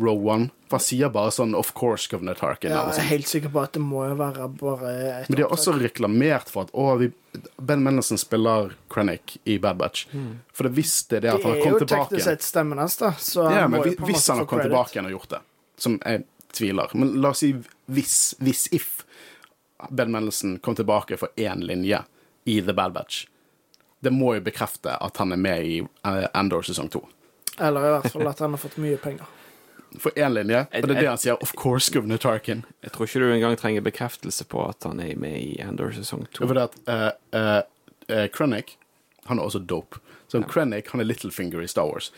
Rogue One? For han sier bare sånn 'Of course, Governor Tarkin'. Ja, jeg er helt sikker på at det må jo være bare et Men de har også reklamert for at å, vi, Ben Mendelsen spiller Krennic i Bad Batch. For det hvis det det at han Det er jo tilbake teknisk sett stemmen hans, da. Så Ja, men må jo hvis, på hvis han har kommet tilbake igjen og gjort det, som jeg tviler Men la oss si hvis, hvis if Ben Mendelsen kom tilbake for én linje i The Bad Batch. Det må jo bekrefte at han er med i Endor sesong to. Eller i hvert fall at han har fått mye penger. For én linje, og det er det han sier. Of course, Governor Tarkin. Jeg tror ikke du engang trenger bekreftelse på at han er med i Endor sesong to. For det at uh, uh, Krennic, han er også dope. Så Krennic han er Littlefinger i Star Wars.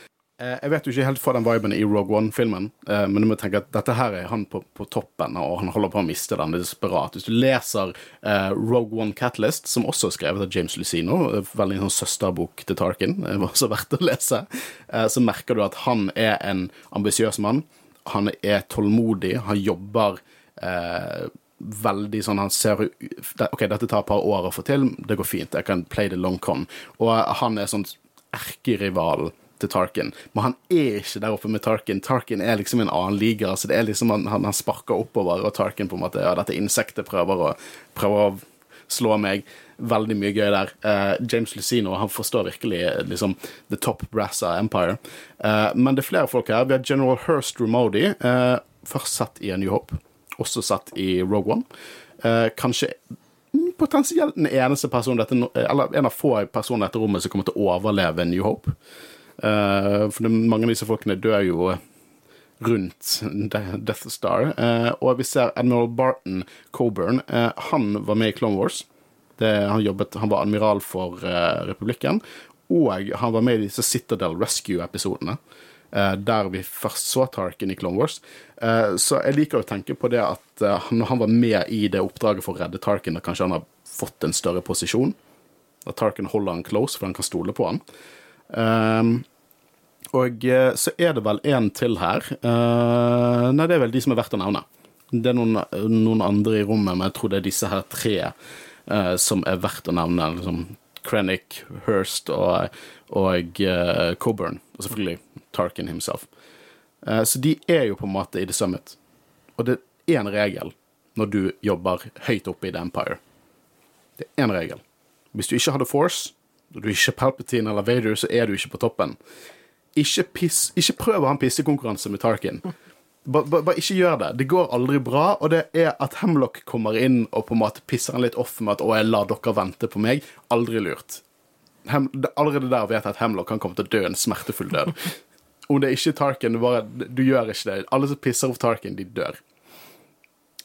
Eh, jeg vet jo ikke helt for den viben i Rogue One-filmen, eh, men du må tenke at dette her er han på, på toppen, og han holder på å miste den. Det er desperat. Hvis du leser uh, Rogue One Catalyst, som også er skrevet av James Lucino, veldig sånn søsterbok til Tarkin, var også verdt å lese, uh, så merker du at han er en ambisiøs mann. Han er tålmodig, han jobber uh, veldig sånn Han ser OK, dette tar et par år å få til, det går fint, jeg kan play the long con. Og han er sånn erkerivalen til Tarkin, men han er ikke der oppe med Tarkin. Tarkin er liksom en annen liga, så det er liksom han, han, sparker oppover, og Tarkin på en måte Ja, dette insektet prøver å, prøver å slå meg. Veldig mye gøy der. Uh, James Lucino han forstår virkelig eh, liksom the top brass av Empire. Uh, men det er flere folk her. Vi har General Hirst Rumodi, uh, først satt i A New Hope, også satt i Rogue One. Kanskje potensielt den eneste personen dette, eller en av få personer i dette rommet som kommer til å overleve New Hope. Eh, for mange av disse folkene dør jo rundt Death Star. Eh, og vi ser Admiral Barton Coburn. Eh, han var med i Clone Wars. Det, han, jobbet, han var admiral for republikken. Og han var med i disse Citadel Rescue-episodene. der vi først så Tarkin i Clone Wars. Så jeg liker å tenke på det at når han var med i det oppdraget for å redde Tarkin, og kanskje han har fått en større posisjon. At Tarkin holder han close, for han kan stole på han. Um, og eh, så er det vel en til her. Eh, nei, det er vel de som er verdt å nevne. Det er noen, noen andre i rommet, men jeg tror det er disse her tre eh, som er verdt å nevne. Liksom Krennic, Hirst og, og Coburn. Og selvfølgelig Tarkin himself. Så de er jo på en måte i The Summit. Og det er en regel når du jobber høyt oppe i The Empire. Det er én regel. Hvis du ikke har The Force, Når du ikke er Palpatine eller Vader, så er du ikke på toppen. Ikke, piss, ikke prøv å ha en pissekonkurranse med Tarkin. Bare, bare, bare ikke gjør det. Det går aldri bra, og det er at Hemlock kommer inn og på en måte pisser han litt off med at 'å, jeg lar dere vente på meg', aldri lurt. Hem, allerede der vet jeg at Hemlock kan komme til å dø en smertefull død. Om det er ikke Tarkin, bare, du gjør ikke det. Alle som pisser off Tarkin, de dør.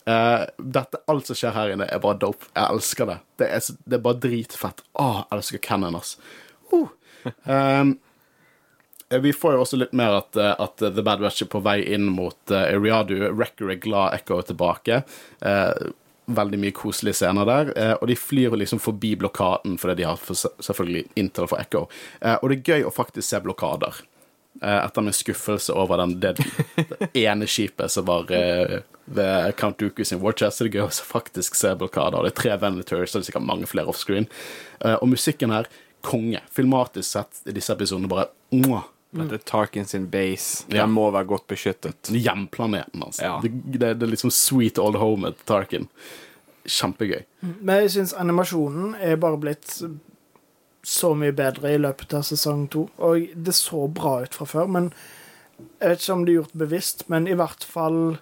Uh, dette, alt som skjer her inne, er bare dope. Jeg elsker det. Det er, det er bare dritfett. Åh, jeg elsker Cannon, ass. Uh. Um, Vi får jo også litt mer at, eh, at The Bad Batch er på vei inn mot uh, Eriadu. Wrecker er glad Echo er tilbake. Eh, veldig mye koselige scener der. eh, og de flyr liksom forbi blokaden fordi de har for, selvfølgelig Intel for Echo. Eh, og det er gøy å faktisk se blokader. Eh, etter min skuffelse over den, det, det ene skipet som var eh, ved Count Dooku sin Warchest, så det er gøy å faktisk se blokader. Det er tre Venators, og det er sikkert mange flere offscreen. Eh, og musikken her, konge. Filmatisk sett i disse episodene bare mwah. Dette er Tarkin sin base. Ja. Den må være godt beskyttet. Hjemplaneten, altså. Ja. Det, det, det er liksom sweet old home til Tarkin. Kjempegøy. Men jeg syns animasjonen er bare blitt så mye bedre i løpet av sesong to. Og det så bra ut fra før, men jeg vet ikke om det er gjort bevisst, men i hvert fall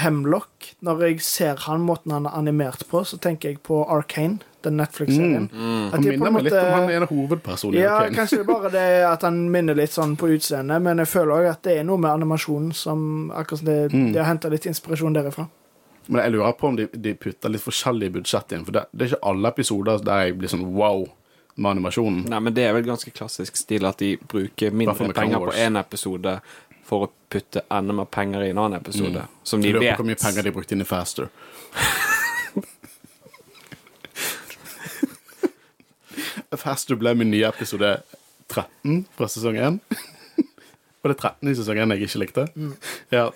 Hemlock. Når jeg ser han, måten han er animert på, så tenker jeg på Arcane, den Netflix-serien. Mm. Han på en minner meg litt om han ene hovedpersonen Ja, okay. kanskje det er bare det at han minner litt sånn på utseendet, men jeg føler òg at det er noe med animasjonen som akkurat som det, Mm. de har henta litt inspirasjon derifra. Men jeg lurer på om de, de putter litt forskjellig budsjett inn. For det, det er ikke alle episoder der jeg blir sånn wow med animasjonen. Nei, men det er vel ganske klassisk stil at de bruker mindre penger på én episode for å putte enda mer penger i en annen episode. Som de Jeg lurer på hvor mye penger de brukte inn i Faster. Faster ble min nye episode 13 fra sesong 1. Og det er 13 i sesong 1 jeg ikke likte. Ja,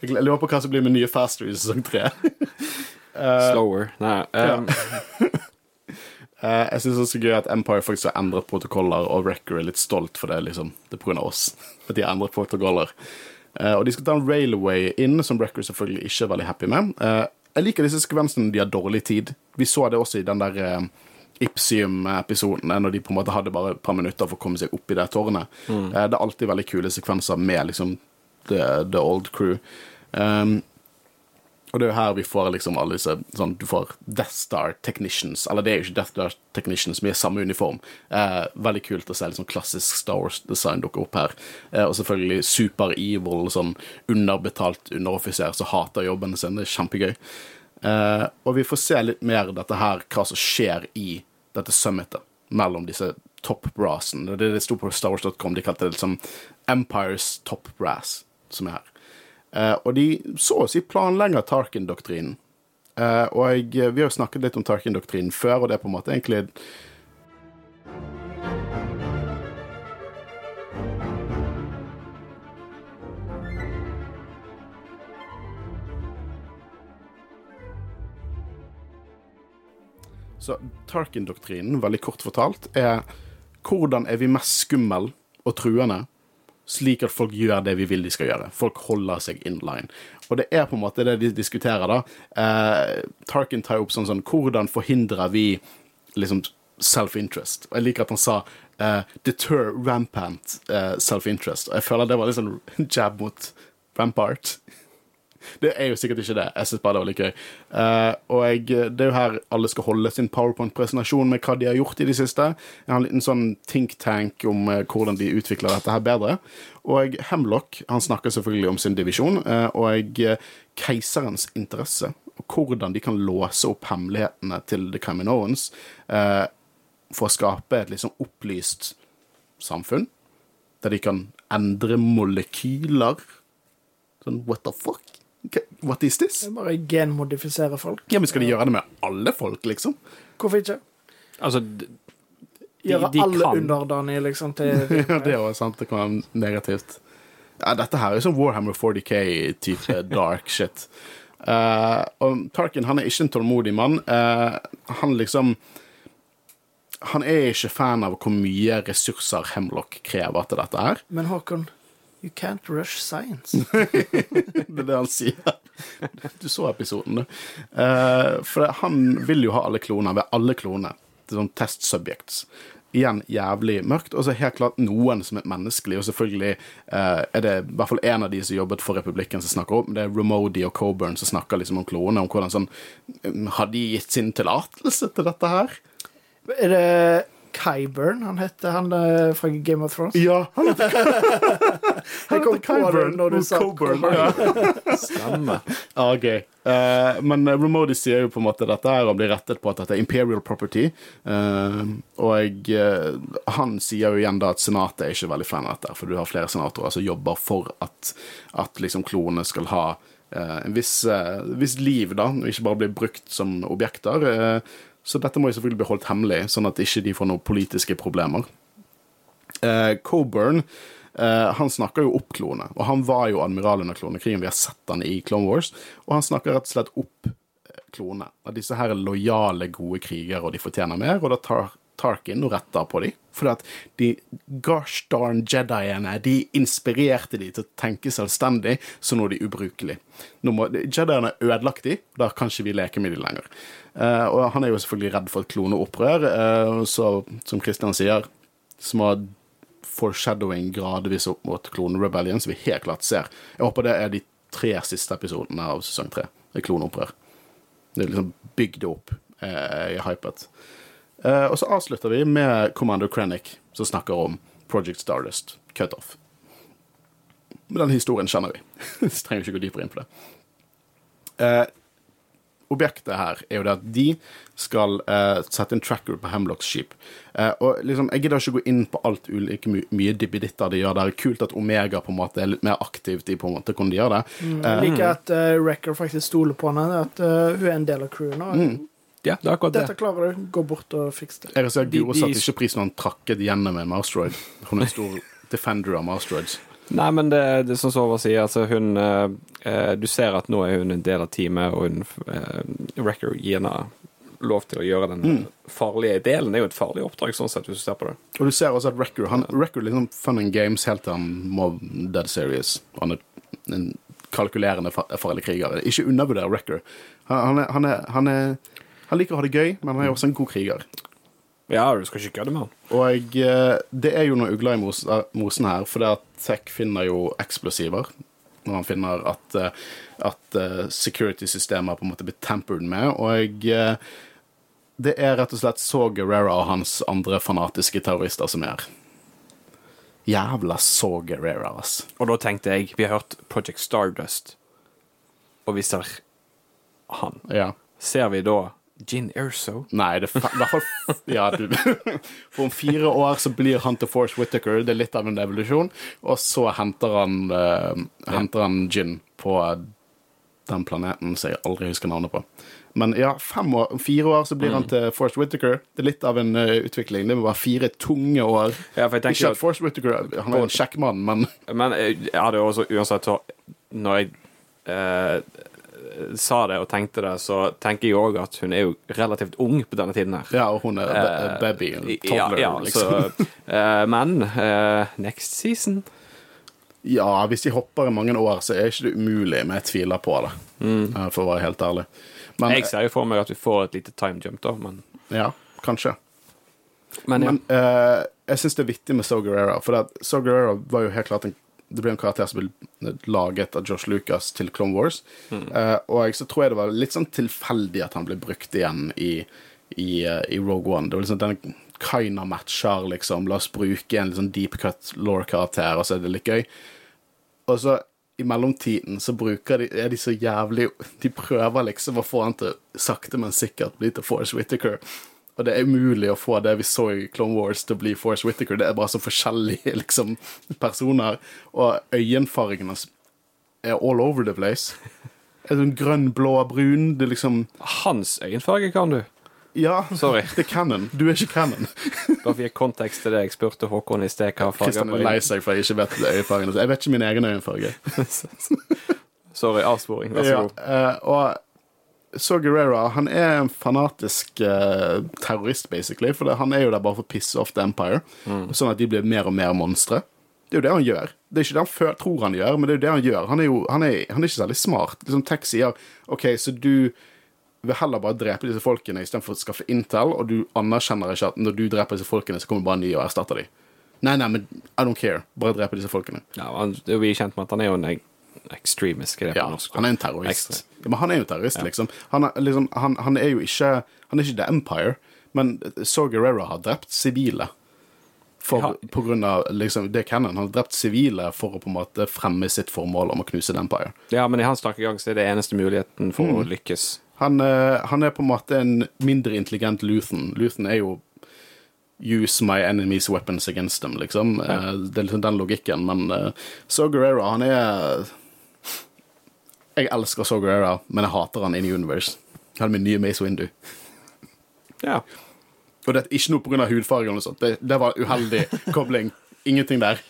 jeg lurer på hva som blir min nye Faster i sesong 3. Slower. Nei. Um, Eh, jeg syns det er så gøy at Empire faktisk har endret protokoller, og Wrecker er litt stolt for det. liksom. Det er av oss at de har endret protokoller. Uh, og de skal ta en railway inn, som Wrecker selvfølgelig ikke er veldig happy med. Eh, jeg liker disse sekvensene de har dårlig tid. Vi så det også i den der eh, Ipsium-episoden, når de på en måte hadde bare et par minutter for å komme seg opp i det tårnet. Eh, det er alltid veldig kule sekvenser med liksom the, the old crew. Um, og det er jo her vi får liksom alle disse sånn, Du får Death Star Technicians. Eller det er jo ikke Death Star Technicians, vi er samme uniform. Eh, veldig kult å se sånn klassisk Star Wars-design dukke opp her. Eh, og selvfølgelig super evil, sånn underbetalt underoffiser som hater jobben sin. Det er kjempegøy. Eh, og vi får se litt mer dette her, hva som skjer i dette summitet mellom disse top brassene. Det, det sto på StarWars.com, de kalte det liksom Empires top brass, som er her. Eh, og de så å si planlegger Tarkin-doktrinen. Eh, og jeg, vi har jo snakket litt om Tarkin-doktrinen før, og det er på en måte egentlig Så Tarkin-doktrinen, veldig kort fortalt, er hvordan er vi mest skummel og truende, slik at folk gjør det vi vil de skal gjøre. Folk holder seg in line. Og det er på en måte det de diskuterer, da. Eh, Tarkin tar opp sånn sånn Hvordan forhindrer vi liksom self-interest? Og jeg liker at han sa eh, deter rampant eh, self-interest. Jeg føler det var litt sånn jab mot rampart. Det er jo sikkert ikke det. Jeg synes bare det var litt gøy. Uh, og jeg, det er jo her alle skal holde sin powerpoint-presentasjon med hva de har gjort i det siste. Jeg har en liten sånn think tank om uh, hvordan de utvikler dette her bedre. Og Hemlock han snakker selvfølgelig om sin divisjon, uh, og keiserens interesse. Og hvordan de kan låse opp hemmelighetene til The Caminoans for å skape et liksom opplyst samfunn. Der de kan endre molekyler. Sånn what the fuck? What is this? Bare genmodifisere folk. Ja, men Skal de gjøre det med alle folk, liksom? Hvorfor ikke? altså, de, Gjøre de alle kan. underdanige, liksom, til Ja, det er sant. Det kan være negativt. Ja, dette her er sånn Warhammer 40K-type dark shit. Uh, og Tarkin han er ikke en tålmodig mann. Uh, han liksom Han er ikke fan av hvor mye ressurser Hemlock krever til dette her. Men Håkon, you can't rush science. Det er det han sier. Du så episoden, du. Uh, for han vil jo ha alle kloner. Ha alle kloner til sånn test subjects. igjen jævlig mørkt. Og så helt klart noen som er menneskelig, og selvfølgelig uh, er det i hvert fall en av de som jobbet for Republikken som snakker om det er Ramodi og Coburn som snakker liksom om klonene, om hvordan sånn mm, Har de gitt sin tillatelse til dette her? Er det Kyburn han heter, han er fra Game of Thrones? Ja, han heter han heter Kyburn. når du sa Coburn. Ja. Stemmer. Ah, okay. Uh, men Remodi sier jo på en måte dette her og blir rettet på at dette er imperial property. Uh, og uh, han sier jo igjen da at senatet er ikke veldig fan av dette, for du har flere senatorer som jobber for at, at liksom klonene skal ha eh, en viss, eh, viss liv, da, og ikke bare bli brukt som objekter. Så dette må jo selvfølgelig bli holdt hemmelig, sånn at ikke de får noen politiske problemer. Eh, Coburn eh, han snakker jo opp klone, og han var jo admiral under klonekrigen. Vi har sett han i Clone Wars, og han snakker rett og slett opp eh, klone. At disse her er lojale, gode krigere, og de fortjener mer, og da tar Tarkin og retta på dem. For at de gosh darn Jediene de inspirerte de til å tenke selvstendig, så nå er de ubrukelige. Nå må, Jediene har ødelagt de, da kan ikke vi leke med de lenger. Uh, og han er jo selvfølgelig redd for et kloneopprør, uh, så som Christian sier, som har foreshadowing gradvis opp mot klone Rebellion, som vi helt klart ser. Jeg håper det er de tre siste episodene av sesong tre. Kloneopprør. Det er liksom bygd opp. Jeg er hypet. Eh, og så avslutter vi med Commando Krennic, som snakker om Project Stardust, cutoff. Men den historien kjenner vi. så trenger vi ikke gå dypere inn på det. Eh, objektet her er jo det at de skal eh, sette en tracker på Hemlocks skip. Eh, og liksom, Jeg gidder ikke gå inn på alt ulike my mye dippeditter de gjør. Det er kult at Omega på en måte er litt mer aktivt i på en måte hvordan de gjør det. Jeg liker at uh, Wrecker faktisk stoler på henne, at uh, hun er en del av crewet nå. Ja, det er akkurat Dette det. klarer du. Gå bort og fiks det. Jeg ser Guro satte ikke pris når han trakket gjennom en mastroid Hun er en stor defender av mastroids Nei, men det, det er sånn som Håvard sier, altså hun eh, eh, Du ser at nå er hun en del av teamet, og hun eh, Record gir henne lov til å gjøre den farlige delen. Det er jo et farlig oppdrag, sånn sett, hvis du ser på det. Og du ser også at Record han, Record liksom fun and games helt til han må dead serious. Han er en kalkulerende fa- farlig kriger. Ikke undervurder Record. Han, han, er, han, er, han, er, han liker å ha det gøy, men han er også en god kriger. Ja, du skal ikke kødde med han. Og eh, det er jo noe ugler i eh, mosen her, for det at Tech finner jo eksplosiver. Når han finner at, eh, at security-systemet på en måte blir tampered med. Og det er rett og slett så Guerrera og hans andre fanatiske terrorister som er. Jævla så Guerrera, ass. Og da tenkte jeg Vi har hørt Project Stardust, og vi ser han. Ja. Ser vi da Gin Erso? Nei, det er hvert Ja, du For om fire år så blir han til Force Whittaker. Det er litt av en evolusjon. Og så henter han uh, Henter han Gin på den planeten som jeg aldri husker navnet på. Men ja, fem år, fire år så blir han til Force Whittaker. Det er litt av en uh, utvikling. Det må være fire tunge år. Ja, Ikke jo at Force Whittaker Han er en kjekk mann, men Men eh, jeg hadde jo også uansett Når jeg eh, sa det og tenkte det, så tenker jeg òg at hun er jo relativt ung på denne tiden her. Ja, og hun er Eh, baby. En toddler, ja, liksom. så, uh, men uh, next season Ja, hvis de hopper i mange år, så er ikke det umulig, men jeg tviler på det. mm. For å være helt ærlig. Men Jeg ser jo for meg at vi får et lite time jump, da, men, ja, kanskje. men ja. Men jeg syns det er viktig med So Guerrera, for So Guerrera var jo helt klart en det ble en karakter som ble laget av Josh Lucas til Clone Wars. Eh, og jeg, så tror jeg det var litt sånn tilfeldig at han ble brukt igjen i, i, uh, i Rogue One. Det var liksom den Kaina matcher, liksom. La oss bruke en sånn deep cut law-karakter, og så er det litt gøy. Og så i mellomtiden så bruker de, er de så jævlig De prøver liksom å få han til sakte, men sikkert bli til Force Whittaker. Og det er umulig å få det vi så i Clone Wars til å bli Force Whittaker. Det er bare så forskjellige liksom, personer. Og øyenfargen hans er all over the place. Er sånn grønn, blå, brun. Det er liksom Hans øyenfarge kan du. Ja, Sorry. det er canon. Du er ikke canon. Bare for å gi kontekst til det jeg spurte Håkon i sted hva farger Kristian er lei seg for jeg ikke vet øyefargen. Jeg vet ikke min egen øyenfarge. Sorry, avsporing. Vær så god. Ja, og så Guerrera, han er en fanatisk uh, terrorist, basically. For det, han er jo der bare for å pisse off The Empire, sånn at de blir mer og mer monstre. Det er jo det han gjør. Det er ikke det han før, tror han gjør, men det er jo det han gjør. Han er jo han er, han er ikke særlig smart. Liksom Tech sier OK, så du vil heller bare drepe disse folkene istedenfor å skaffe intel, og du anerkjenner ikke at når du dreper disse folkene, så kommer bare nye og erstatter dem. Nei, nei, men I don't care. Bare drepe disse folkene. Ja, han, det er jo vi kjent med at han er jo en extremist, hva er det Ja, på norsk? han er en terrorist. Ja, men han er jo terrorist, liksom. Han er, liksom han, han er jo ikke Han er ikke The Empire, men Saw Gerrera har drept sivile. For, Ja. På grunn av liksom, det kan han. Har drept sivile for å på en måte fremme sitt formål om å knuse The Empire. Ja, men i hans tankegang så er det eneste muligheten for Mm. å lykkes. Han, eh, han er på en måte en mindre intelligent Luthen. Luthen er jo Use my enemies weapons against them, liksom. Ja. Det er liksom den logikken, men uh, Saw Gerrera, han er Jeg elsker Saw Gerrera, men jeg hater han in universe. Han er min nye Mace Windu. Ja. Og det er ikke noe pga. hudfarge eller noe sånt. Det, det var uheldig kobling. Ingenting der.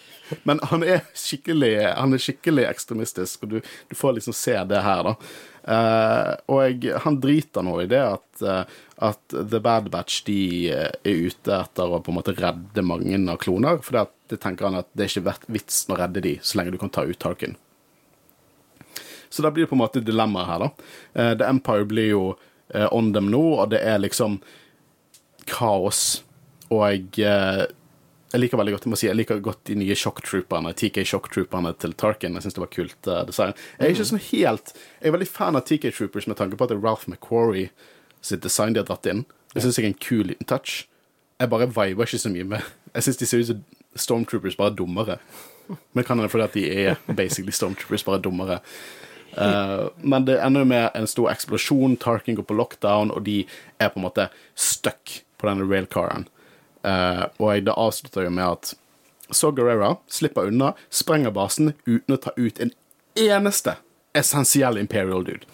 Men han er skikkelig, han er skikkelig ekstremistisk, og du, du får liksom se det her, da. Uh, og jeg, han driter nå i det at, uh, at The Bad Batch de eh, er ute etter å på en måte redde mange av kloner, for det, det tenker han at det er ikke vits å redde de så lenge du kan ta ut Tarkin. Så da blir det på en måte dilemmaet her, da. Eh, The Empire blir jo eh, on them nå, og det er liksom kaos. Og jeg, eh, jeg liker veldig godt jeg må si, jeg liker godt de nye sjokktrooperne, TK sjokktrooperne til Tarkin. Jeg syns det var kult design. Jeg er ikke sånn helt Jeg er veldig fan av TK Troopers med tanke på at det er Ralph McQuarrie sitt design de har dratt inn. Det syns jeg er en kul liten touch. Jeg bare viber ikke så mye med Jeg syns de ser ut som Stormtroopers, bare dummere. Men kan hende fordi at de er basically Stormtroopers, bare dummere. Eh, men det ender jo med en stor eksplosjon. Tarkin går på lockdown, og de er på en måte stuck på denne railcaren. Uh, og det avslutter jo med at Saw Gerrera slipper unna, sprenger basen uten å ta ut en eneste essensiell Imperial dude.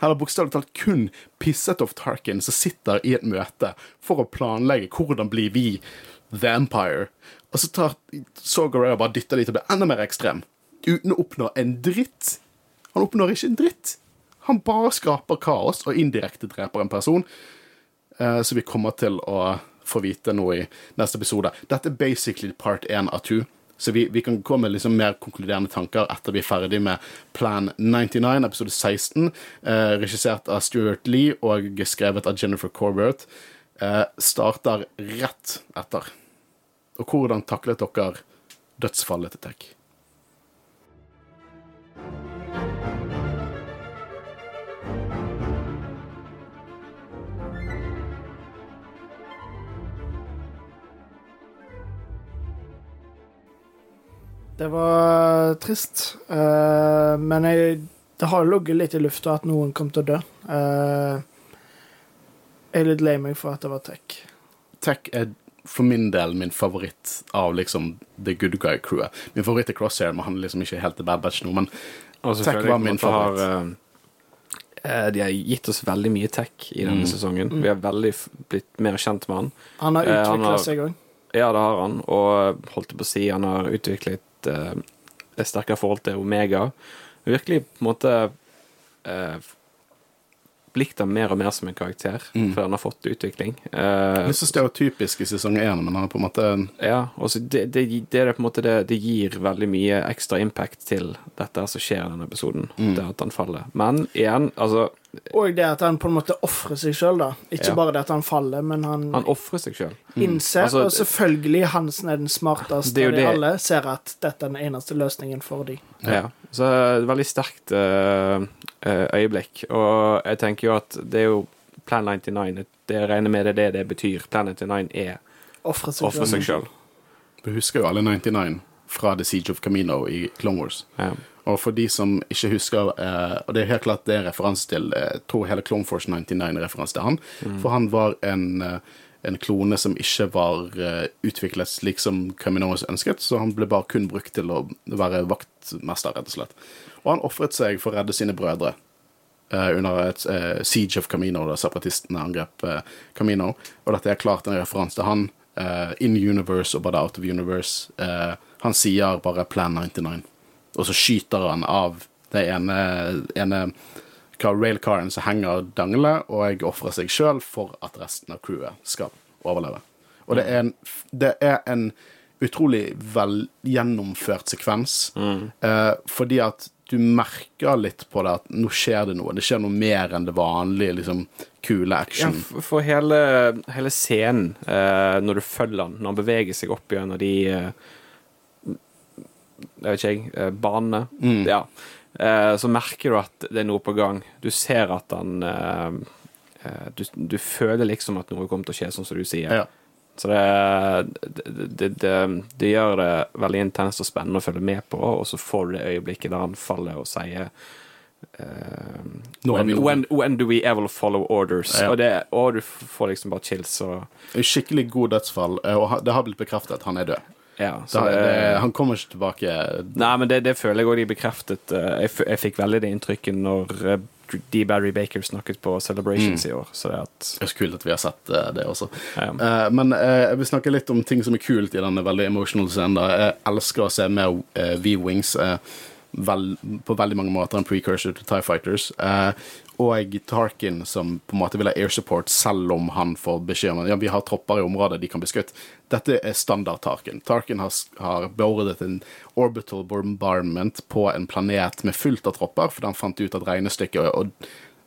Her har bokstavelig talt kun pisset off Tarkin, som sitter i et møte for å planlegge hvordan blir vi The Empire. Og så tar Saw Gerrera bare dytter de til å bli enda mer ekstrem, uten å oppnå en dritt. Han oppnår ikke en dritt. Han bare skaper kaos og indirekte dreper en person. Eh, så vi kommer til å få vite noe i neste episode. Dette er basically part 1 av 2. Så vi, vi kan komme med liksom mer konkluderende tanker etter vi er ferdig med Plan 99, episode 16, eh, regissert av Stuart Lee og skrevet av Jennifer Corbett. Eh, starter rett etter. Og hvordan taklet dere dødsfallet til Tech? Det var trist. Uh, men jeg, det har ligget litt i lufta at noen kom til å dø. Uh, jeg er litt lei meg for at det var tech. Tech er for min del min favoritt av liksom The Good Guy-crewet. Min favoritt er Crosshair, men han er liksom ikke helt The Bad Batch nå. Men Og Tech var min favoritt. har, eh, eh, De har gitt oss veldig mye tech i denne Mm. sesongen. Vi har veldig blitt mer kjent med han. Han har utvikla har- seg òg. Ja, det har han, og holdt på å si, han har utviklet eh, et sterkere forhold til Omega. Virkelig på en måte eh, likt ham mer og mer som en karakter, Mm. før han har fått utvikling. Eh, Litt så stereotypisk i sesong én, men han er på en måte ja, og så det, det, det, på en måte det, det gir veldig mye ekstra impact til dette som skjer i denne episoden, Mm. det at han faller. Men igjen, altså, Og det at han på en måte ofrer seg sjøl, da. Ikke Ja. bare det at han faller, men han, han ofrer seg sjøl. innser Altså, Og selvfølgelig, Hansen er den smarteste av de alle, ser at dette er den eneste løsningen for de. Ja. Så et veldig sterkt eh, eh, øyeblikk. Og jeg tenker jo at det er jo Plan 99 Det jeg regner med det er det det betyr. Plan 99 er Ofre seg sjøl. Vi husker jo alle 99 fra The Siege of Camino i Clone Wars. Ja. Og for de som ikke husker eh, Og det er helt klart det er referanse til eh, Jeg tror hele Clone Force 99 er referanse til han. For han var en, eh, en klone som ikke var eh, utviklet slik som Caminoes ønsket, så han ble bare kun brukt til å være vaktmester, rett og slett. Og han ofret seg for å redde sine brødre. eh, under et uh, Siege of Camino, da separatistene angrep uh, Camino. Og dette er klart en referanse til han. Uh, in universe og bare out of universe. Eh, han sier bare Plan 99, og så skyter han av det ene, ene railcaren som henger dangle, og jeg ofrer seg sjøl for at resten av crewet skal overleve. Og det er en, det er en utrolig vel gjennomført sekvens, eh, fordi at du merker litt på det at nå skjer det noe. Det skjer noe mer enn det vanlige, liksom kule action. Ja, for hele, hele scenen, eh, når du følger han, når han beveger seg opp gjennom de eh, vet ikke, jeg. Eh. Mm. Ja. Eh, så merker du at det er noe på gang. Du ser at han eh, du, du føler liksom at noe kommer til å skje, sånn som du sier. Ja. Så det, det, det, det, gjør det veldig intenst og spennende å følge med på, og så får du det øyeblikket der han faller og sier uh, when, when, when do we ever follow orders? Ja. Og, det, og du får liksom bare chills og skikkelig god dødsfall, og det har blitt bekreftet. Han er død. Ja. Så det, det, han kommer ikke tilbake. nei, men det, det føler jeg òg de bekreftet. eh, Jeg, jeg fikk veldig det inntrykket når eh, D. Barry Baker snakket på Celebrations i år. Så det at Det er så kult at vi har sett eh, det også. ja. Men jeg vil snakke litt om ting som er kult i denne veldig emotional scenen. da. Jeg elsker å se mer uh, V-Wings vel, på veldig mange måter en precursor til Tie Fighters. Eh, og Tarkin, som på en måte vil ha air support selv om han får beskjed om at ja, vi har tropper i området, de kan bli skutt. Dette er standard Tarkin. Tarkin har, har beordret en orbital bombardment på en planet med fullt av tropper, fordi han fant ut at regnestykket og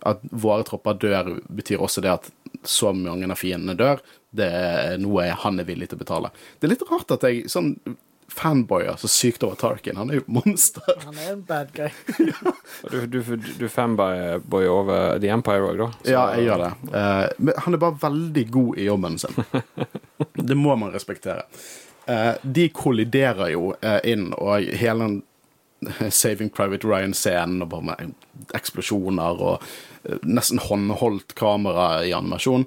at våre tropper dør, betyr også det at så mange av fiendene dør. Det er noe han er villig til å betale. Det er litt rart at jeg sånn fanboyer så sykt over Tarkin. Han er jo et monster. Han er en bad guy. ja. Du, du, du fanboyer over The Empire òg, da? Så- Ja, jeg gjør det. Uh, men han er bare veldig god i jobben sin. Det må man respektere. Uh, de kolliderer jo uh, inn, og hele den Saving Private Ryan-scenen og bare med eksplosjoner og nesten håndholdt kamera i animasjon.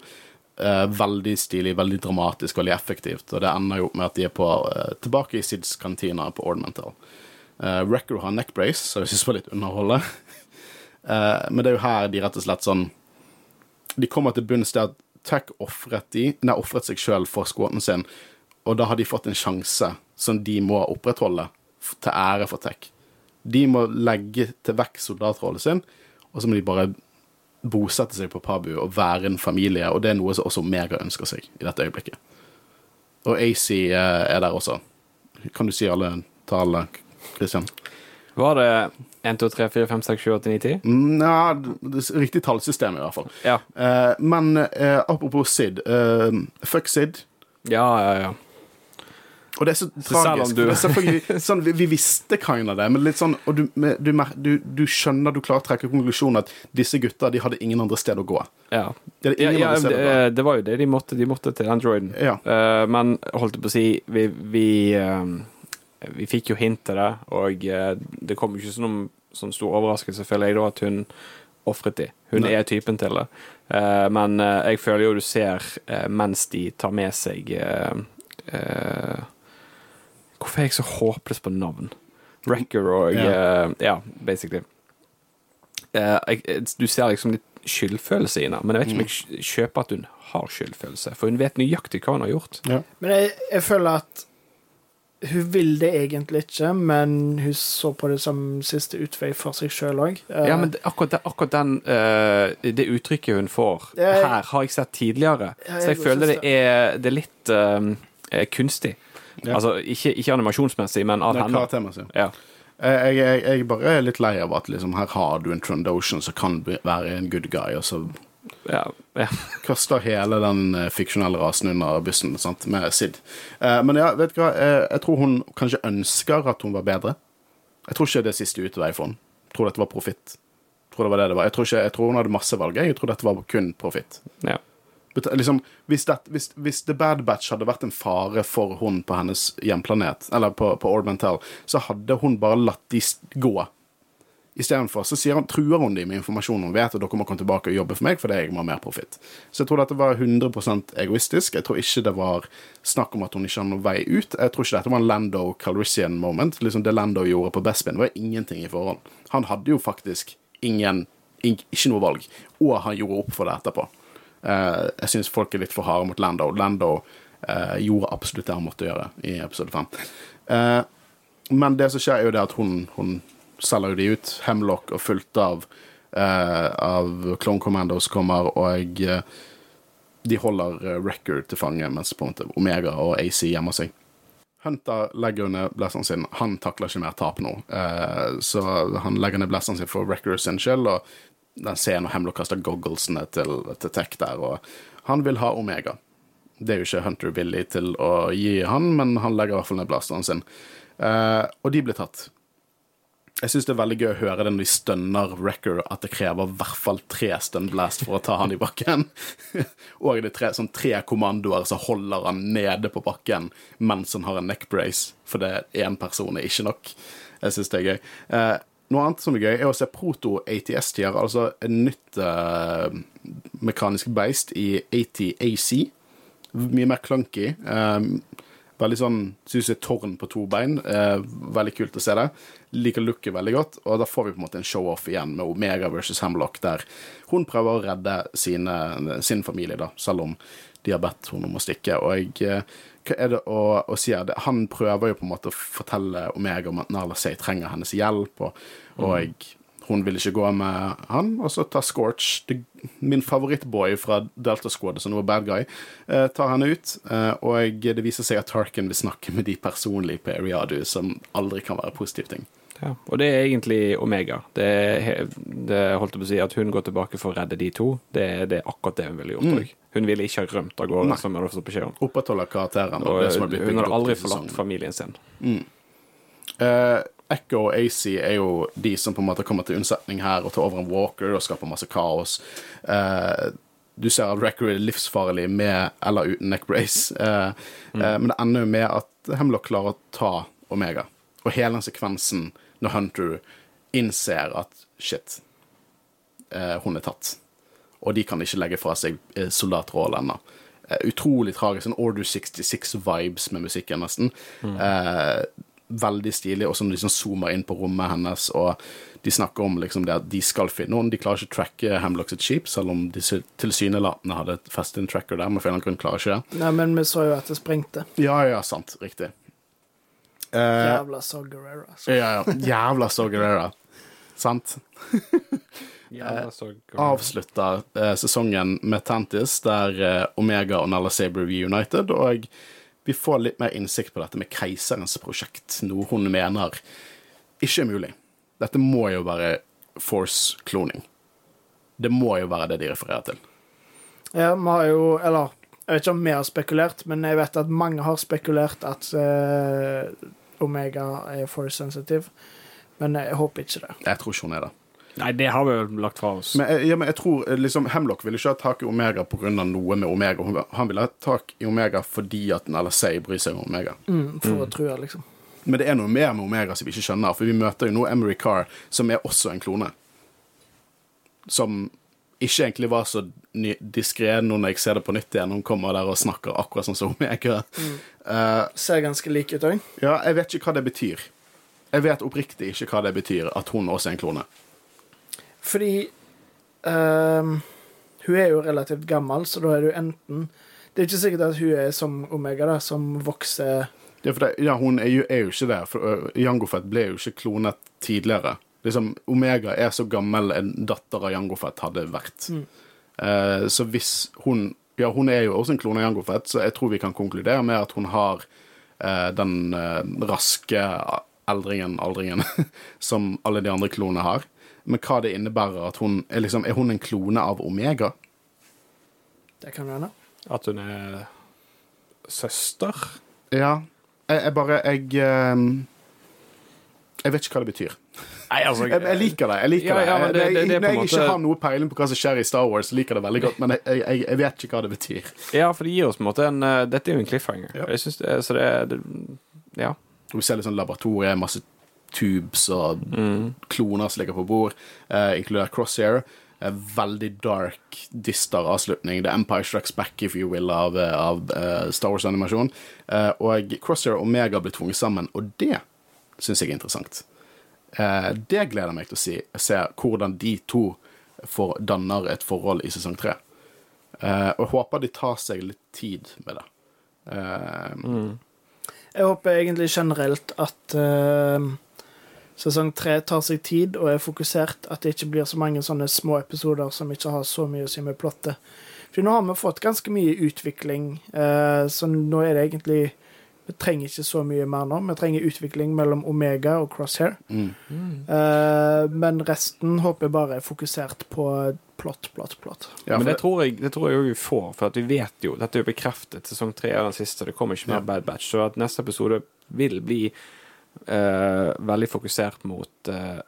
Eh, veldig stilig, veldig dramatisk, veldig effektivt. Og det ender jo med at de er på, eh, tilbake i Sids kantina på Ornamental. Uh, Wrecker har neckbrace, så jeg syns det var litt underholdende. Eh, men det er jo her de rett og slett sånn De kommer til bunns til at Tech ofret de, nei, ofret seg sjøl for squaten sin, og da har de fått en sjanse som de må opprettholde til ære for Tech. De må legge til vekk soldatrollen sin, og så må de bare bosette seg på Pabu og være en familie, og det er noe som også Omega ønsker seg i dette øyeblikket. Og AC eh, er der også. Kan du si alle tallene, Christian? Var det 1, 2, 3, 4, 5, 6, 7, 8, 9, 10? Mm, Ja, er riktig tallsystem i hvert fall. Ja. Eh, men eh, apropos Sid. fuck Sid. Ja, ja, ja. Og det er så tragisk. det er sånn, vi, vi visste kind of det, men litt sånn Og du, du, du, du skjønner, du klarer å trekke konklusjonen at disse gutta de hadde ingen andre sted å gå. ja. Det er Ja, ja det, det var jo det de måtte. De måtte til Androiden. Ja. Uh, men holdt jeg på å si, vi, vi, uh, vi fikk jo hint til det, og uh, det kom jo ikke som noen sånn stor overraskelse, føler jeg, da, at hun ofret de. Hun Nei. er typen til det. Men jeg føler jo du ser, mens de tar med seg uh, Hvorfor er jeg så håpløs på navn? Wrecker og Ja. uh, Ja, basically. Uh, jeg, du ser liksom litt skyldfølelse i henne, men jeg vet ikke om jeg kjøper at hun har skyldfølelse, for hun vet nøyaktig hva hun har gjort. Ja. Men jeg, jeg føler at hun vil det egentlig ikke, men hun så på det som siste utvei for seg sjøl òg. Ja, men det, akkurat, det, akkurat den eh, Det uttrykket hun får jeg- her, har jeg sett tidligere. Ja, så jeg føler det er, det er litt kunstig. Ja. Altså ikke, ikke animasjonsmessig, men av henne. karaktermessig. Ja. Jeg, jeg, jeg bare er litt lei av at liksom, her har du en Trandoshan som kan være en good guy, og så Ja, ja. kaster hele den eh, fiksjonelle rasen under bussen sant, med Sid. Eh, men ja, vet du hva, Eh, jeg tror hun kanskje ønsker at hun var bedre. Jeg tror ikke det er siste utvei for henne. Jeg tror dette var profitt. Jeg tror det var det det var. Jeg tror, ikke, jeg tror hun hadde masse valg. Jeg tror dette var kun profitt. ja. Liksom, hvis, det, hvis, hvis The Bad Batch hadde vært en fare for hun på hennes hjemplanet, eller på, på Orbentel, så hadde hun bare latt de gå. Istedenfor så sier hun, truer hun dem med informasjon hun vet, og dere må komme tilbake og jobbe for meg fordi jeg må ha mer profitt. Så jeg tror dette var 100% egoistisk. Jeg tror ikke det var snakk om at hun ikke har noen vei ut. Jeg tror ikke dette var en Lando Calrissian moment. Liksom Det Lando gjorde på Bespin, var ingenting i forhold. Han hadde jo faktisk ingen, ikke noe valg, og han gjorde opp for det etterpå. Eh, jeg syns folk er litt for harde mot Lando. Lando uh, gjorde absolutt det han måtte gjøre i episode 5. Uh, men det som skjer, er jo det at hun, hun selger jo de ut. Hemlock og fullt av, eh, av Clone Commandos kommer, og eh, de holder uh, Record til fange, mens på en måte Omega og AC gjemmer seg. Hunter legger ned blasteren sin. Han takler ikke mer tap nå, eh, så han legger ned blasteren sin for Wrecker sin skyld. Og den scenen og Hemlock kaster gogglesene til, til Tech der, og han vil ha Omega. Det er jo ikke Hunter villig til å gi han, men han legger i hvert fall ned blasteren sin. Eh, og de blir tatt. Jeg syns det er veldig gøy å høre det når de stønner Wrecker, at det krever i hvert fall tre stun-blast for å ta han i bakken. og det er tre, sånn tre kommandoer som holder han nede på bakken mens han har en neck brace, for det én person er ikke nok. Jeg syns det er gøy. Eh, noe annet som er gøy, er å se proto-ATS-tier, altså et nytt uh, mekanisk beist i AT-AC. Mye mer clunky. Um, Veldig sånn, Synes jeg tårn på to bein. Uh, veldig kult å se det. Liker looket veldig godt. Og da får vi på en måte en show-off igjen med Omega versus Hemlock, der hun prøver å redde sine, sin familie, da, selv om de har bedt henne om å stikke. Og jeg, hva er det å, å si her? Han prøver jo på en måte å fortelle Omega om at Nala Say trenger hennes hjelp, og, og jeg hun vil ikke gå med han, og så tar Scorch, det, min favorittboy fra Delta Squad, som nå er bad guy, eh, tar henne ut. Eh, og det viser seg at Tarkin vil snakke med de personlig på Eriadu, som aldri kan være positiv ting. Ja, og det er egentlig Omega. Det, det holdt jeg på å si at hun går tilbake for å redde de to. Det, det er akkurat det hun ville gjort òg. Hun ville ikke ha rømt av gårde, som hadde fått beskjed om. Opprettholde karakteren. Og det som blitt hun har aldri forlatt familien sin. Eh, Echo og AC er jo de som på en måte kommer til unnsetning her og tar over en walker og skaper masse kaos. Uh, du ser at Record er livsfarlig med eller uten neckbrace, eh, eh, men det ender jo med at Hemlock klarer å ta Omega. Og hele den sekvensen når Hunter innser at shit, hun er tatt. Og de kan ikke legge fra seg eh, soldatrollen ennå. Eh, utrolig tragisk. Sånn Order 66-vibes med musikken, nesten. Eh, veldig stilig, og som liksom zoomer inn på rommet hennes, og de snakker om liksom det at de skal finne noen. De klarer ikke å tracke Hamlocks sitt skip, selv om de sy- tilsynelatende hadde festet en tracker der, men for en eller annen grunn klarer ikke det. Nei, men vi så jo at det sprengte. Ja, ja, sant. Riktig. Eh, Jævla Saw Gerrera. Altså. ja, ja. Jævla Saw Gerrera. Sant? Ja, så, avslutter eh, sesongen med Tantis, der eh, Omega og Nala Saber reunited, og vi får litt mer innsikt på dette med keiserens prosjekt, noe hun mener ikke er mulig. Dette må jo være force-kloning. Det må jo være det de refererer til. Ja, vi har jo Eller, jeg vet ikke om vi har spekulert, men jeg vet at mange har spekulert at uh, Omega er force sensitive. Men jeg håper ikke det. Jeg tror ikke hun er det. Nei, det har vi jo lagt fra oss. Men, jeg- ja, men jeg tror eh, liksom, Hemlock ville ikke ha tak i Omega pga. noe med Omega. Han ville ha tak i Omega fordi at Say bryr seg om Omega. Mm, for å true, liksom. Men det er noe mer med Omega som vi ikke skjønner, for vi møter jo nå Emery Carr, som er også en klone. Som ikke egentlig var så diskré nå når jeg ser det på nytt igjen. Hun kommer der og snakker akkurat sånn som Omega. Eh, Ser ganske lik ut òg. ja, jeg vet ikke hva det betyr. Jeg vet oppriktig ikke hva det betyr at hun også er en klone. Fordi um, hun er jo relativt gammel, så da er jo enten Det er ikke sikkert at hun er som Omega, da, som vokser er for det, ja, hun er jo, er jo ikke det, for Jangofet Jango Fett ble jo ikke klonet tidligere. Liksom, Omega er så gammel en datter av Jango Fett hadde vært. Eh, så hvis hun Ja, hun er jo også en klone av Jango Fett, så jeg tror vi kan konkludere med at hun har uh, den uh, raske eldringen, aldringen, som alle de andre klonene har. Men hva det innebærer at hun er liksom Er hun en klone av Omega? Det kan hende. At hun er søster. Ja. Jeg, jeg bare Jeg eh, Jeg vet ikke hva det betyr. Nei, altså Jeg, jeg liker det. jeg liker Ja, ja, det. det- det- det Når jeg ikke har noe peiling på hva som skjer i Star Wars, liker det veldig godt, men jeg, jeg, jeg vet ikke hva det betyr. Ja, for det gir oss på en måte en eh, Dette er jo en cliffhanger. Ja. Jeg synes det, så det det, Ja. Vi ser litt sånn laboratorie, masse tubes og Mm. kloner som ligger på bord, eh, inkludert Crosshair. Eh, veldig dark, dyster avslutning. The Empire Strikes Back, if you will, av, eh, av uh, Star Wars-animasjon. Eh, og Crosshair og Omega blir tvunget sammen, og det syns jeg er interessant. Eh, det gleder meg til å si, se hvordan de to får, danner et forhold i sesong tre. Og jeg håper de tar seg litt tid med det. Eh, Jeg håper egentlig generelt at ehm, sesong tre tar seg tid og er fokusert. At det ikke blir så mange sånne små episoder som ikke har så mye å si med plottet. For nå har vi fått ganske mye utvikling, eh, så nå er det egentlig Vi trenger ikke så mye mer nå. Vi trenger utvikling mellom Omega og Crosshair. Mm. Mm. men resten håper jeg bare er fokusert på plott, plott, plott. Ja, Men det tror jeg det tror jeg vi får, for at vi vet jo Dette er jo bekreftet. Sesong tre er den siste, det kommer ikke mer Ja. Bad Batch. Så at neste episode vil bli eh, veldig fokusert mot eh,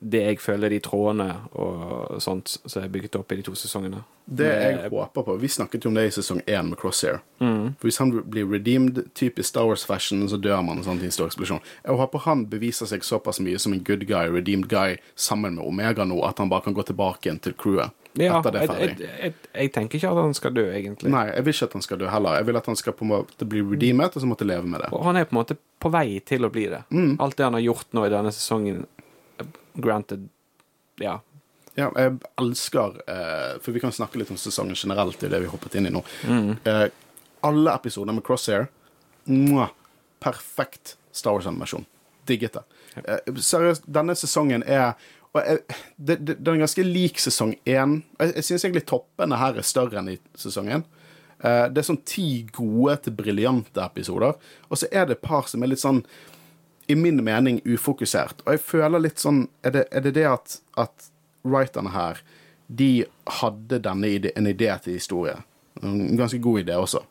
det jeg føler de trådene og sånt som er bygget opp i de to sesongene. Det jeg håper på Vi snakket jo om det i sesong én med Crosshair. Mm. For Hvis han blir redeemed, typisk Star Wars-fashion, så dør man. og sånt i stor eksplosjon. Jeg håper han beviser seg såpass mye som en good guy, redeemed guy, sammen med Omega nå, at han bare kan gå tilbake igjen til crewet. Ja, etter det er jeg, ferdig. jeg, jeg, jeg tenker ikke at han skal dø, egentlig. Nei, jeg vil ikke at han skal dø heller. Jeg vil at han skal på en måte bli redeemet, og så måtte leve med det. Og han er på en måte på vei til å bli det. Mm. Alt det han har gjort nå i denne sesongen, granted Ja. Ja, jeg elsker eh, For vi kan snakke litt om sesongen generelt, er det vi hoppet inn i nå. Mm. Eh, alle episoder med Crosshair mwah, Perfekt Star Wars-animasjon. Digget det. Eh, seriøst, denne sesongen er og jeg, det, det, Den er ganske lik sesong én. Jeg, jeg syns egentlig toppene her er større enn i sesongen. Eh, det er sånn ti gode til briljante episoder, og så er det et par som er litt sånn i min mening ufokusert. Og jeg føler litt sånn Er det er det, det at, at writerne her de hadde denne ide, en idé til historie? En ganske god idé også.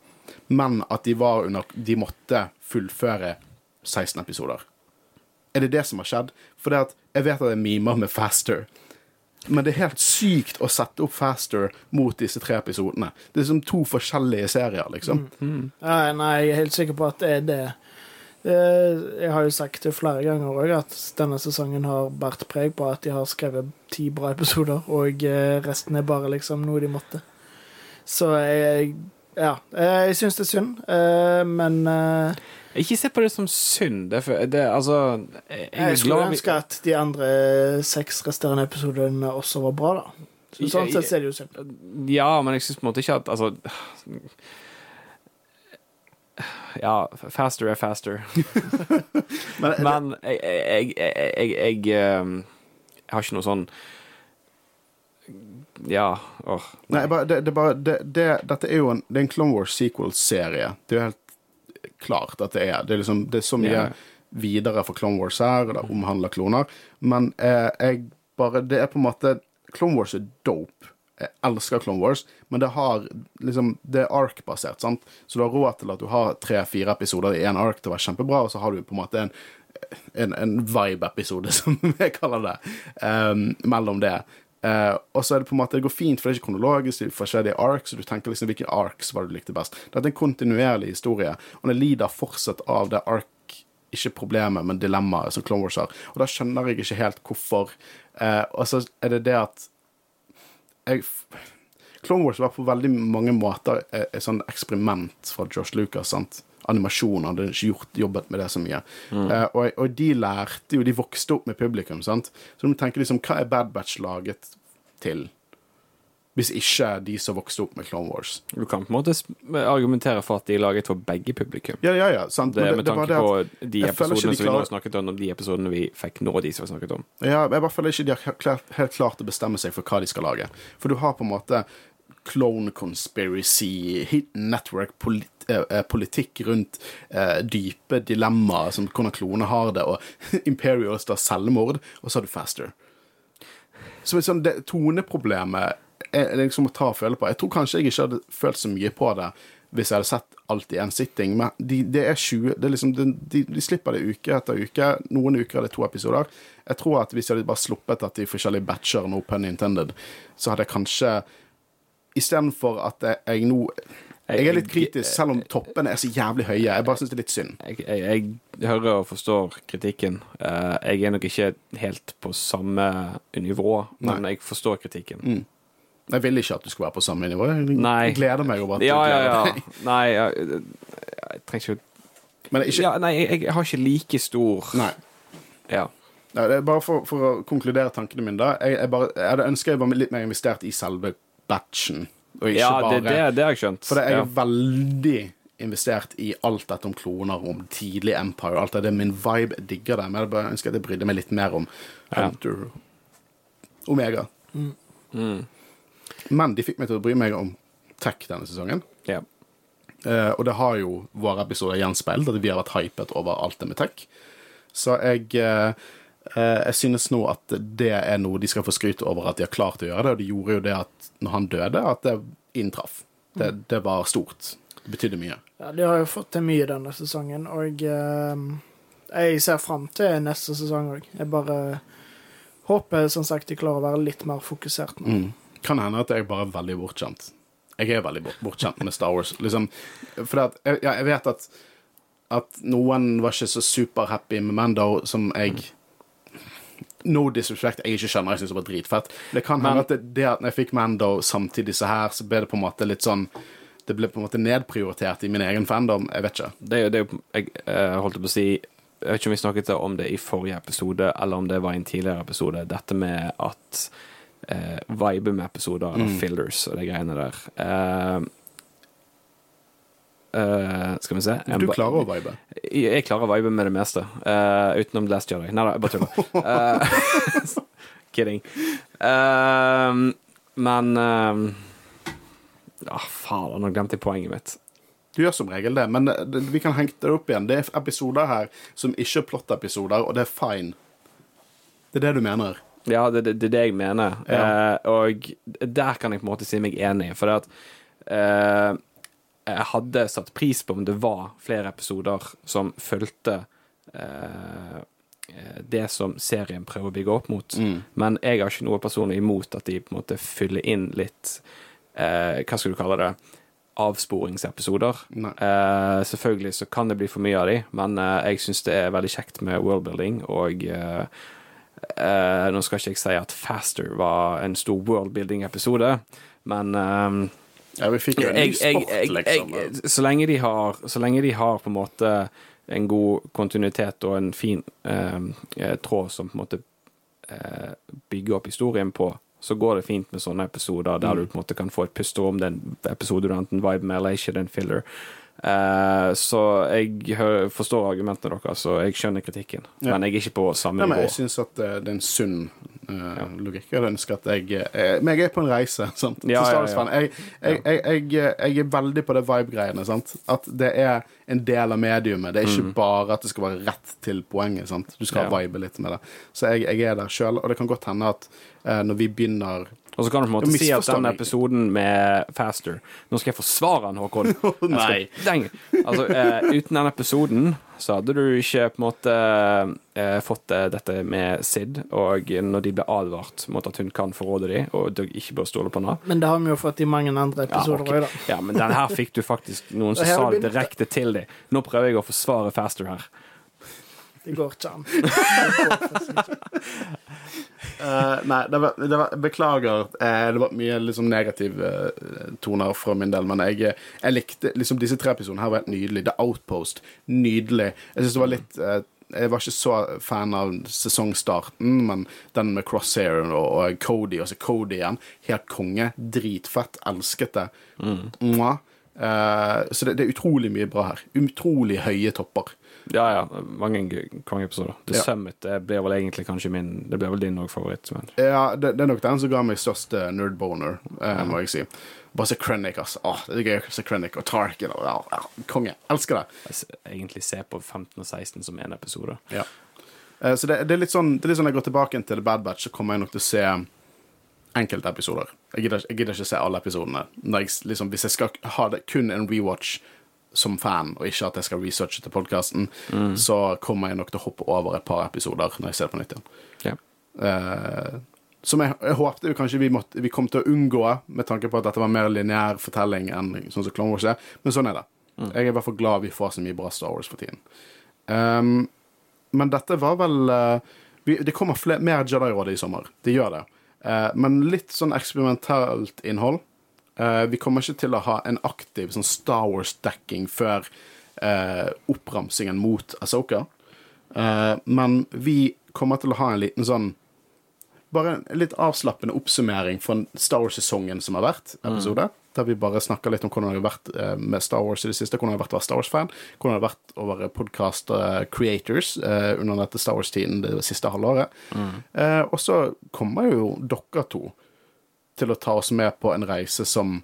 Men at de var under De måtte fullføre 16 episoder. Er det det som har skjedd? For det at jeg vet at er mimer med Faster. Men det er helt sykt å sette opp Faster mot disse tre episodene. Det er som to forskjellige serier, liksom. Ja, nei, jeg er helt sikker på at det er det. Eh, Jeg har jo sagt det flere ganger òg, at denne sesongen har båret preg på at de har skrevet ti bra episoder, og eh, resten er bare liksom noe de måtte. Så jeg Ja. eh, Jeg syns det er synd, men Ikke se på det som synd. Det, for- det, altså, jeg, jeg skulle ønske at de andre seks resterende episodene også var bra, da. Så sånn sett er det jo synd. Ja, men jeg syns på en måte ikke at Altså Ja, faster er faster. Men, Men jeg, jeg, jeg, ehm, jeg har ikke noe sånn Ja, åh. Nei, bare, det, det, bare, det, det, dette er jo en, det er en Clone Wars sequel-serie. Det er jo helt klart at det er. Det er, liksom, det er så mye yeah. videre for Clone Wars her, og det omhandler kloner. Men eh, jeg bare Det er på en måte Clone Wars er dope. Jeg elsker Clone Wars, men det har liksom Det er ark-basert, sant? Så du har råd til at du har tre-fire episoder i én ark til å være kjempebra, og så har du på en måte en en, en vibe-episode, som vi kaller det, um, mellom det. Uh, og så er det på en måte, det går fint, for det er ikke kronologisk, det er forskjellige arcs, og du tenker liksom hvilke arcs var det du likte best. Dette er en kontinuerlig historie, og den lider fortsatt av det ark ikke problemet, men dilemmaet som Clone Wars har. Og da skjønner jeg ikke helt hvorfor. Uh, og så er det det at jeg, Clone Wars var på veldig mange måter et, sånn eksperiment fra Josh Lucas. sant? Animasjon, hadde ikke gjort, jobbet med det så mye. Eh, og, og de lærte jo, de vokste opp med publikum, sant? så du må tenke liksom, hva er Bad Batch laget til? Hvis ikke de som vokste opp med Clone Wars. Du kan på en måte argumentere for at de er laget for begge publikum. Ja, ja, ja, sant? Det med det tanke det på de episodene de som vi nå har snakket om, og de episodene vi fikk nå, de som vi har snakket om. Ja, jeg bare føler ikke de har helt klart, helt klart å bestemme seg for hva de skal lage. For du har på en måte clone conspiracy, hidden network, polit, eh, eh, politikk rundt eh, dype dilemmaer, som hvordan kloner har det, og Imperials da selvmord, og så har du Faster. Så sånn, det, toneproblemet er liksom å ta og føle på. Jeg tror kanskje jeg ikke hadde følt så mye på det hvis jeg hadde sett alt i en sitting, men de, det er 20 det er liksom, de, de, de slipper det uke etter uke. Noen uker er det to episoder. Jeg tror at hvis jeg hadde bare sluppet at de forskjellige batcher, no pun intended, så hadde jeg kanskje Istedenfor at jeg, jeg nå Jeg er litt kritisk, selv om toppene er så jævlig høye. Jeg bare syns det er litt synd. Jeg, jeg, jeg hører og forstår kritikken. Eh, jeg er nok ikke helt på samme nivå, men jeg forstår kritikken. Mm. Jeg vil ikke at du skal være på samme nivå. Jeg Nei. gleder meg over at Ja, du ja, gleder ja. deg. Nei, jeg, jeg trenger ikke Men ikke, ja, Nei, jeg, jeg har ikke like stor Nei. Ja. Ja, det er bare for, for å konkludere tankene mine, da. Jeg, jeg, bare, jeg hadde ønska jeg var litt mer investert i selve batchen. Og ikke ja, bare det, det, det har jeg skjønt. For jeg ja. er veldig investert i alt dette om kloner, om tidlig Empire. Alt det, det er min vibe. Jeg digger det. Men jeg bare ønsker at jeg brydde meg litt mer om Ja. Hunter Omega. Mm. Men de fikk meg til å bry meg om tech denne sesongen. ja. Uh, og det har jo våre episoder gjenspeilt, at vi har vært hypet over alt det med tech. Så jeg uh, uh, jeg synes nå at det er noe de skal få skryt over at de har klart å gjøre det, og de gjorde jo det at når han døde, at det inntraff. Det, det var stort. Det betydde mye. Ja, de har jo fått til mye denne sesongen, og eh, jeg ser fram til neste sesong òg. Jeg bare håper som sagt de klarer å være litt mer fokusert nå. Mm. Kan hende at jeg bare er veldig bortskjemt. Jeg er veldig bort- bortskjemt med Star Wars. Liksom, for at, jeg, jeg vet at, at noen var ikke så superhappy med Mando som jeg No disrespect, jeg ikke skjønner. Jeg syns det var dritfett. Det kan hende at det, det at når jeg fikk Mando samtidig så her, så ble det på en måte litt sånn Det ble på en måte nedprioritert i min egen fandom. Jeg vet ikke. Det det Jeg eh, holdt på å si Jeg vet ikke om vi snakket om det i forrige episode, eller om det var i en tidligere episode. Dette med at eh, vibe med episoder, eller fillers og de greiene der. Eh, eh, skal vi se Du klarer å vibe. Jeg, jeg klarer å vibe med det meste, eh, utenom Last Jedi. Nei da, jeg bare tuller. Eh, kidding. Eh, men ah, Faen, nå glemte jeg poenget mitt. Du gjør som regel det, men vi kan henge det opp igjen. Det er episoder her som ikke er plot-episoder, og det er fine. Det er det du mener. Ja, det er det, det, jeg mener. Ja. Eh, og der kan jeg på en måte si meg enig, for at eh, jeg hadde satt pris på om det var flere episoder som fulgte eh, det som serien prøver å bygge opp mot. Mm. Men jeg har ikke noe personlig imot at de på en måte fyller inn litt eh, Hva skal du kalle det? Avsporingsepisoder. Eh, selvfølgelig så kan det bli for mye av de, men uh, jeg syns det er veldig kjekt med worldbuilding, og eh, eh, Nå skal ikke jeg si at Faster var en stor worldbuilding-episode, men um, Ja, vi fikk jo en ny jeg, jeg, sport, jeg, liksom. jeg, så, lenge de har, så lenge de har på en måte en god kontinuitet og en fin eh, tråd som på en måte uh, bygger opp historien på, så går det fint med sånne episoder der Mm. du på en måte kan få et pusterom. Det er en episode du enten vibe med eller ikke, det er en filler. Eh, så jeg forstår argumentene deres, og jeg skjønner kritikken, Ja. men jeg er ikke på samme nivå. jeg syns at eh, det er en sunn eh, logikk. Jeg ønsker at jeg eh, Men jeg er på en reise, sant. Ja, Som ja, ja. Jeg, jeg, jeg, er veldig på det vibe-greiene, sant. At det er en del av mediumet. Det er ikke bare at det skal være rett til poenget, sant. Du skal Mm. Vibe litt med det. Så jeg er der sjøl, og det kan godt hende at uh, når vi begynner Og så kan du på en måte si at den episoden med Faster Nå skal jeg forsvare den, Håkon. Nei. Skal- Altså, eh, uten den episoden så hadde du ikke på en måte eh, fått eh, dette med Sid, og når de ble advart mot at hun kan forråde dem, og du ikke bør stole på henne. Men det har vi jo fått i mange andre episoder episoder ja, okay. da. ja, men den her fikk du faktisk noen som sa det direkte til dem. Nå prøver jeg å forsvare Faster her. Det går ikke an. uh, nei, det var, det var, beklager. Uh, det var mye liksom negative uh, toner fra min del, men jeg, jeg likte liksom disse tre episodene her var helt nydelig. The Outpost, nydelig. Jeg syns det var litt eh, Jeg var ikke så fan av sesongstarten, men den med Crosshair og, og Cody, altså Cody igjen, helt konge. Dritfett. Elsket det. Mm. Uh, så det, det er utrolig mye bra her. Utrolig høye topper. Ja, ja. Mange kongeepisoder. The Ja. Summit det blir vel egentlig kanskje min Det blir vel din òg favoritt. Men Ja, det, det er nok den som ga meg størst nerdboner, eh, må jeg si. Bare se Krennic, altså. Åh, det er gøy å se Krennic og Tarkin. Og, ja, konge. Elsker det. egentlig ser på 15 og 16 som én episode. Ja. Eh, så det, det er litt sånn Det er litt sånn jeg går tilbake til The Bad Batch, så kommer jeg nok til å se enkeltepisoder. Jeg gidder, jeg gidder ikke se alle episodene. Jeg, liksom, hvis jeg skal ha det kun en rewatch som fan, og ikke at jeg skal researche til podkasten, så kommer jeg nok til å hoppe over et par episoder når jeg ser det på nytt igjen. Yeah. Eh, som jeg, jeg håpte jo kanskje vi, måtte, vi kom til å unngå, med tanke på at dette var mer lineær fortelling enn sånn som Clone Wars er. Men sånn er det. Jeg er i hvert fall glad vi får så mye bra Star Wars for tiden. Um, men dette var vel uh, vi, Det kommer fler, mer Jedi-råd i sommer. Det gjør det. Uh, men litt sånn eksperimentelt innhold. Eh, vi kommer ikke til å ha en aktiv sånn Star Wars-dekking før uh, oppramsingen mot Asoka. Uh, men vi kommer til å ha en liten sånn bare en litt avslappende oppsummering fra Star Wars-sesongen som har vært, episode. Der vi bare snakker litt om hvordan det har vært eh, med Star Wars i det siste. Hvordan det har vært å være Star Wars-fan. Hvordan det har vært å være podkast-creators eh, under dette Star Wars-tiden det siste halvåret. Eh, og så kommer jo dere to til å ta oss med på en reise som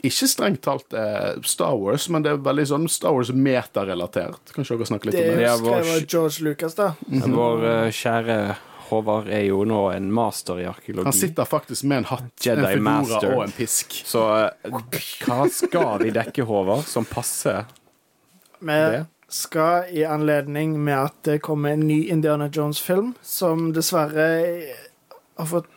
ikke strengt talt er Star Wars, men det er veldig sånn Star Wars metarelatert. Kanskje dere snakke litt Det om det? det? skrev vår- George Lucas, da. Vår uh, kjære Håvard er jo nå en master i arkeologi. Han sitter faktisk med en hatt, Jedi en figura Master. og en pisk. Så uh, hva skal vi dekke, Håvard, som passer Vi det? skal i anledning med at det kommer en ny Indiana Jones-film, som dessverre har fått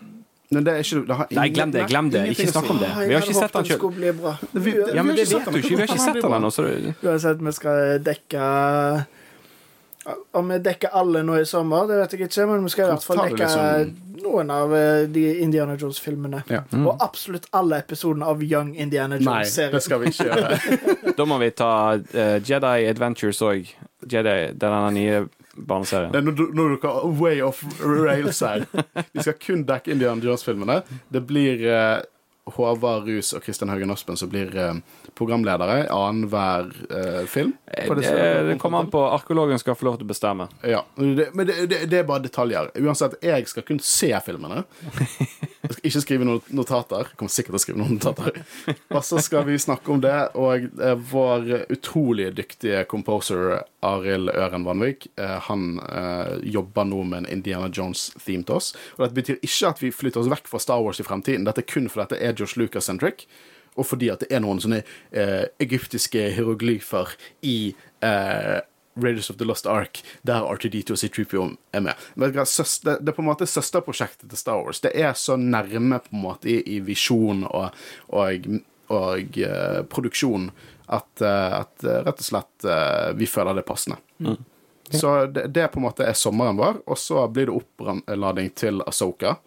Men det er ikke det har Nei, glem det, glem det. Ikke snakk om det. Vi har ikke sett den den sjøl. skulle bli bra. Vi- Ja, men det vet du ikke. Vi har ikke sett den ennå, Uansett, vi skal dekke Om vi dekker alle nå i sommer, det vet jeg ikke, men vi skal i hvert fall dekke liksom- noen av eh, de Indiana Jones-filmene. Ja. Og absolutt alle episodene av Young Indiana Jones-serien. Nei, det skal vi ikke gjøre. Da må vi ta uh, Jedi Adventures òg. Jedi, denne nye barneserien. Er Nå nå er dere way off rails her. Vi skal kun dekke Indian Jones-filmene. Det blir eh, Håvard Rus og Kristian Haugen Aspen som blir eh, programledere i annenhver eh, film. Det, det- det kommer an på Arkeologen skal få lov til å bestemme. Ja, det, Men det, det, det er bare detaljer. Uansett, jeg skal kun se filmene. Jeg skal ikke skrive noen notater. Jeg kommer sikkert til å skrive noen notater. Og så skal vi snakke om det, og eh, vår utrolig dyktige composer Arild Øren Vanvik, eh, han eh, jobber nå med en Indiana Jones-theme til oss. Og dette betyr ikke at vi flytter oss vekk fra Star Wars i fremtiden. Dette er kun fordi dette er Josh Lucas-centric. Og fordi at det er noen sånne eh, egyptiske hieroglyfer i eh, Raiders of the Lost Ark, der R2D2 og C3PO er med. Det, er det på en måte søsterprosjektet til Star Wars. Det er så nærme på en måte i, i visjon og, og, og eh, produksjon at, eh, at eh, rett og slett eh, vi føler det er passende. Så det, det på en måte er sommeren vår, og så blir det opplading til Asoka.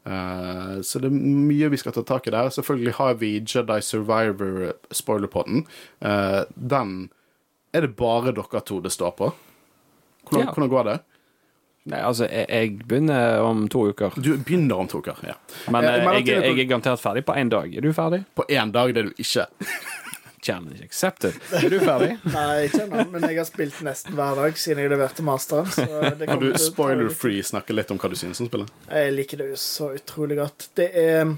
Uh, så det er mye vi skal ta tak i der. Selvfølgelig har vi Jedi Survivor spoilerpodden. Uh, den er det bare dere to det står på. Hvordan, Ja. hvordan går det? Nei, altså, jeg, jeg begynner om to uker. Du begynner om to uker. Ja. Men Eh, eh, jeg, jeg er garantert ferdig på én dag. Er du ferdig? På én dag, det er du ikke. Challenge accepted. Er du ferdig? Nei, ikke ennå, men jeg har spilt nesten hver dag siden jeg leverte masteren. Kan du spoiler-free snakke litt om hva du synes om spillet? Jeg liker det jo så utrolig godt. Det er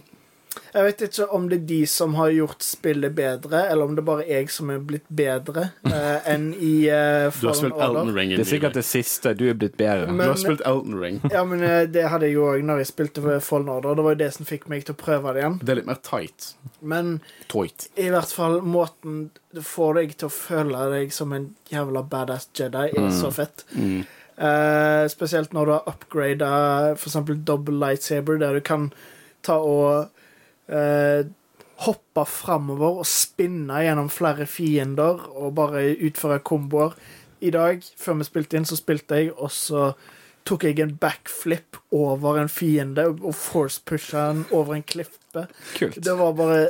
Jeg vet ikke om det er de som har gjort spillet bedre, eller om det er bare jeg som er blitt bedre eh, enn i uh, Du har spilt Elden Ring. Det er sikkert det siste. Du er blitt bedre. Du har spilt Elden Ring. Ja, men eh, det hadde jeg jo òg når jeg spilte Fallen Order. Det var jo det som fikk meg til å prøve det igjen. Det er litt mer tight. Men Toit. i hvert fall måten det får deg til å føle deg som en jævla badass Jedi, er så fett. Mm. Eh, spesielt når du har upgrada f.eks. double lightsaber, der du kan ta og eh, hoppe framover og spinne gjennom flere fiender og bare utføre komboer. I dag, før vi spilte inn, så spilte jeg, og så tok jeg en backflip over en fiende og force-pusha den over en klippe. Kult. Det var bare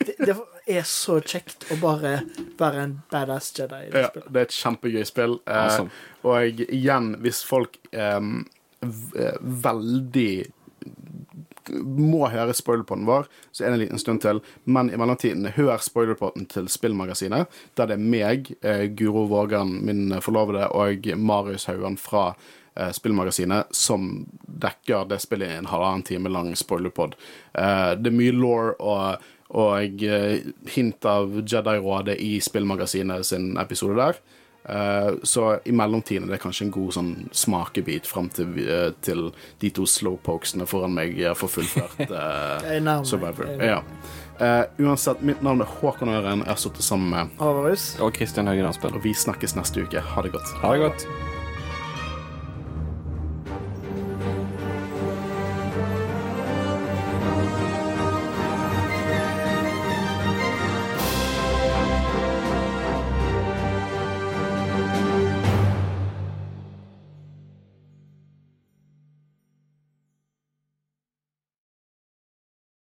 Det, det er så kjekt å bare være en badass Jedi i det Ja, spillet. det er et kjempegøy spill. Eh, Awesome. Og igjen, hvis folk eh, eh, veldig må høre spoilerpoden vår, så er det en liten stund til. Men i mellomtiden, hør spoilerpoden til Spillmagasinet, der det er meg, eh, Guro Vågan, min forlovede, og Marius Haugan fra eh, Spillmagasinet, som dekker det spillet i en halvannen time lang spoilerpod. Eh, det er mye law og, og hint av Jedi-rådet i Spillmagasinet sin episode der. Eh, så i mellomtiden er det kanskje en god sånn smakebit fram til, eh, til de to slowpokesene foran meg får fullført uh, er. Survivor. Ja. Uh, uansett, mitt navn er Håkon Øren. Jeg har sittet sammen med Avarus. Og Kristian Høgen Aspen. Og vi snakkes neste uke. Ha det godt. Ha det godt.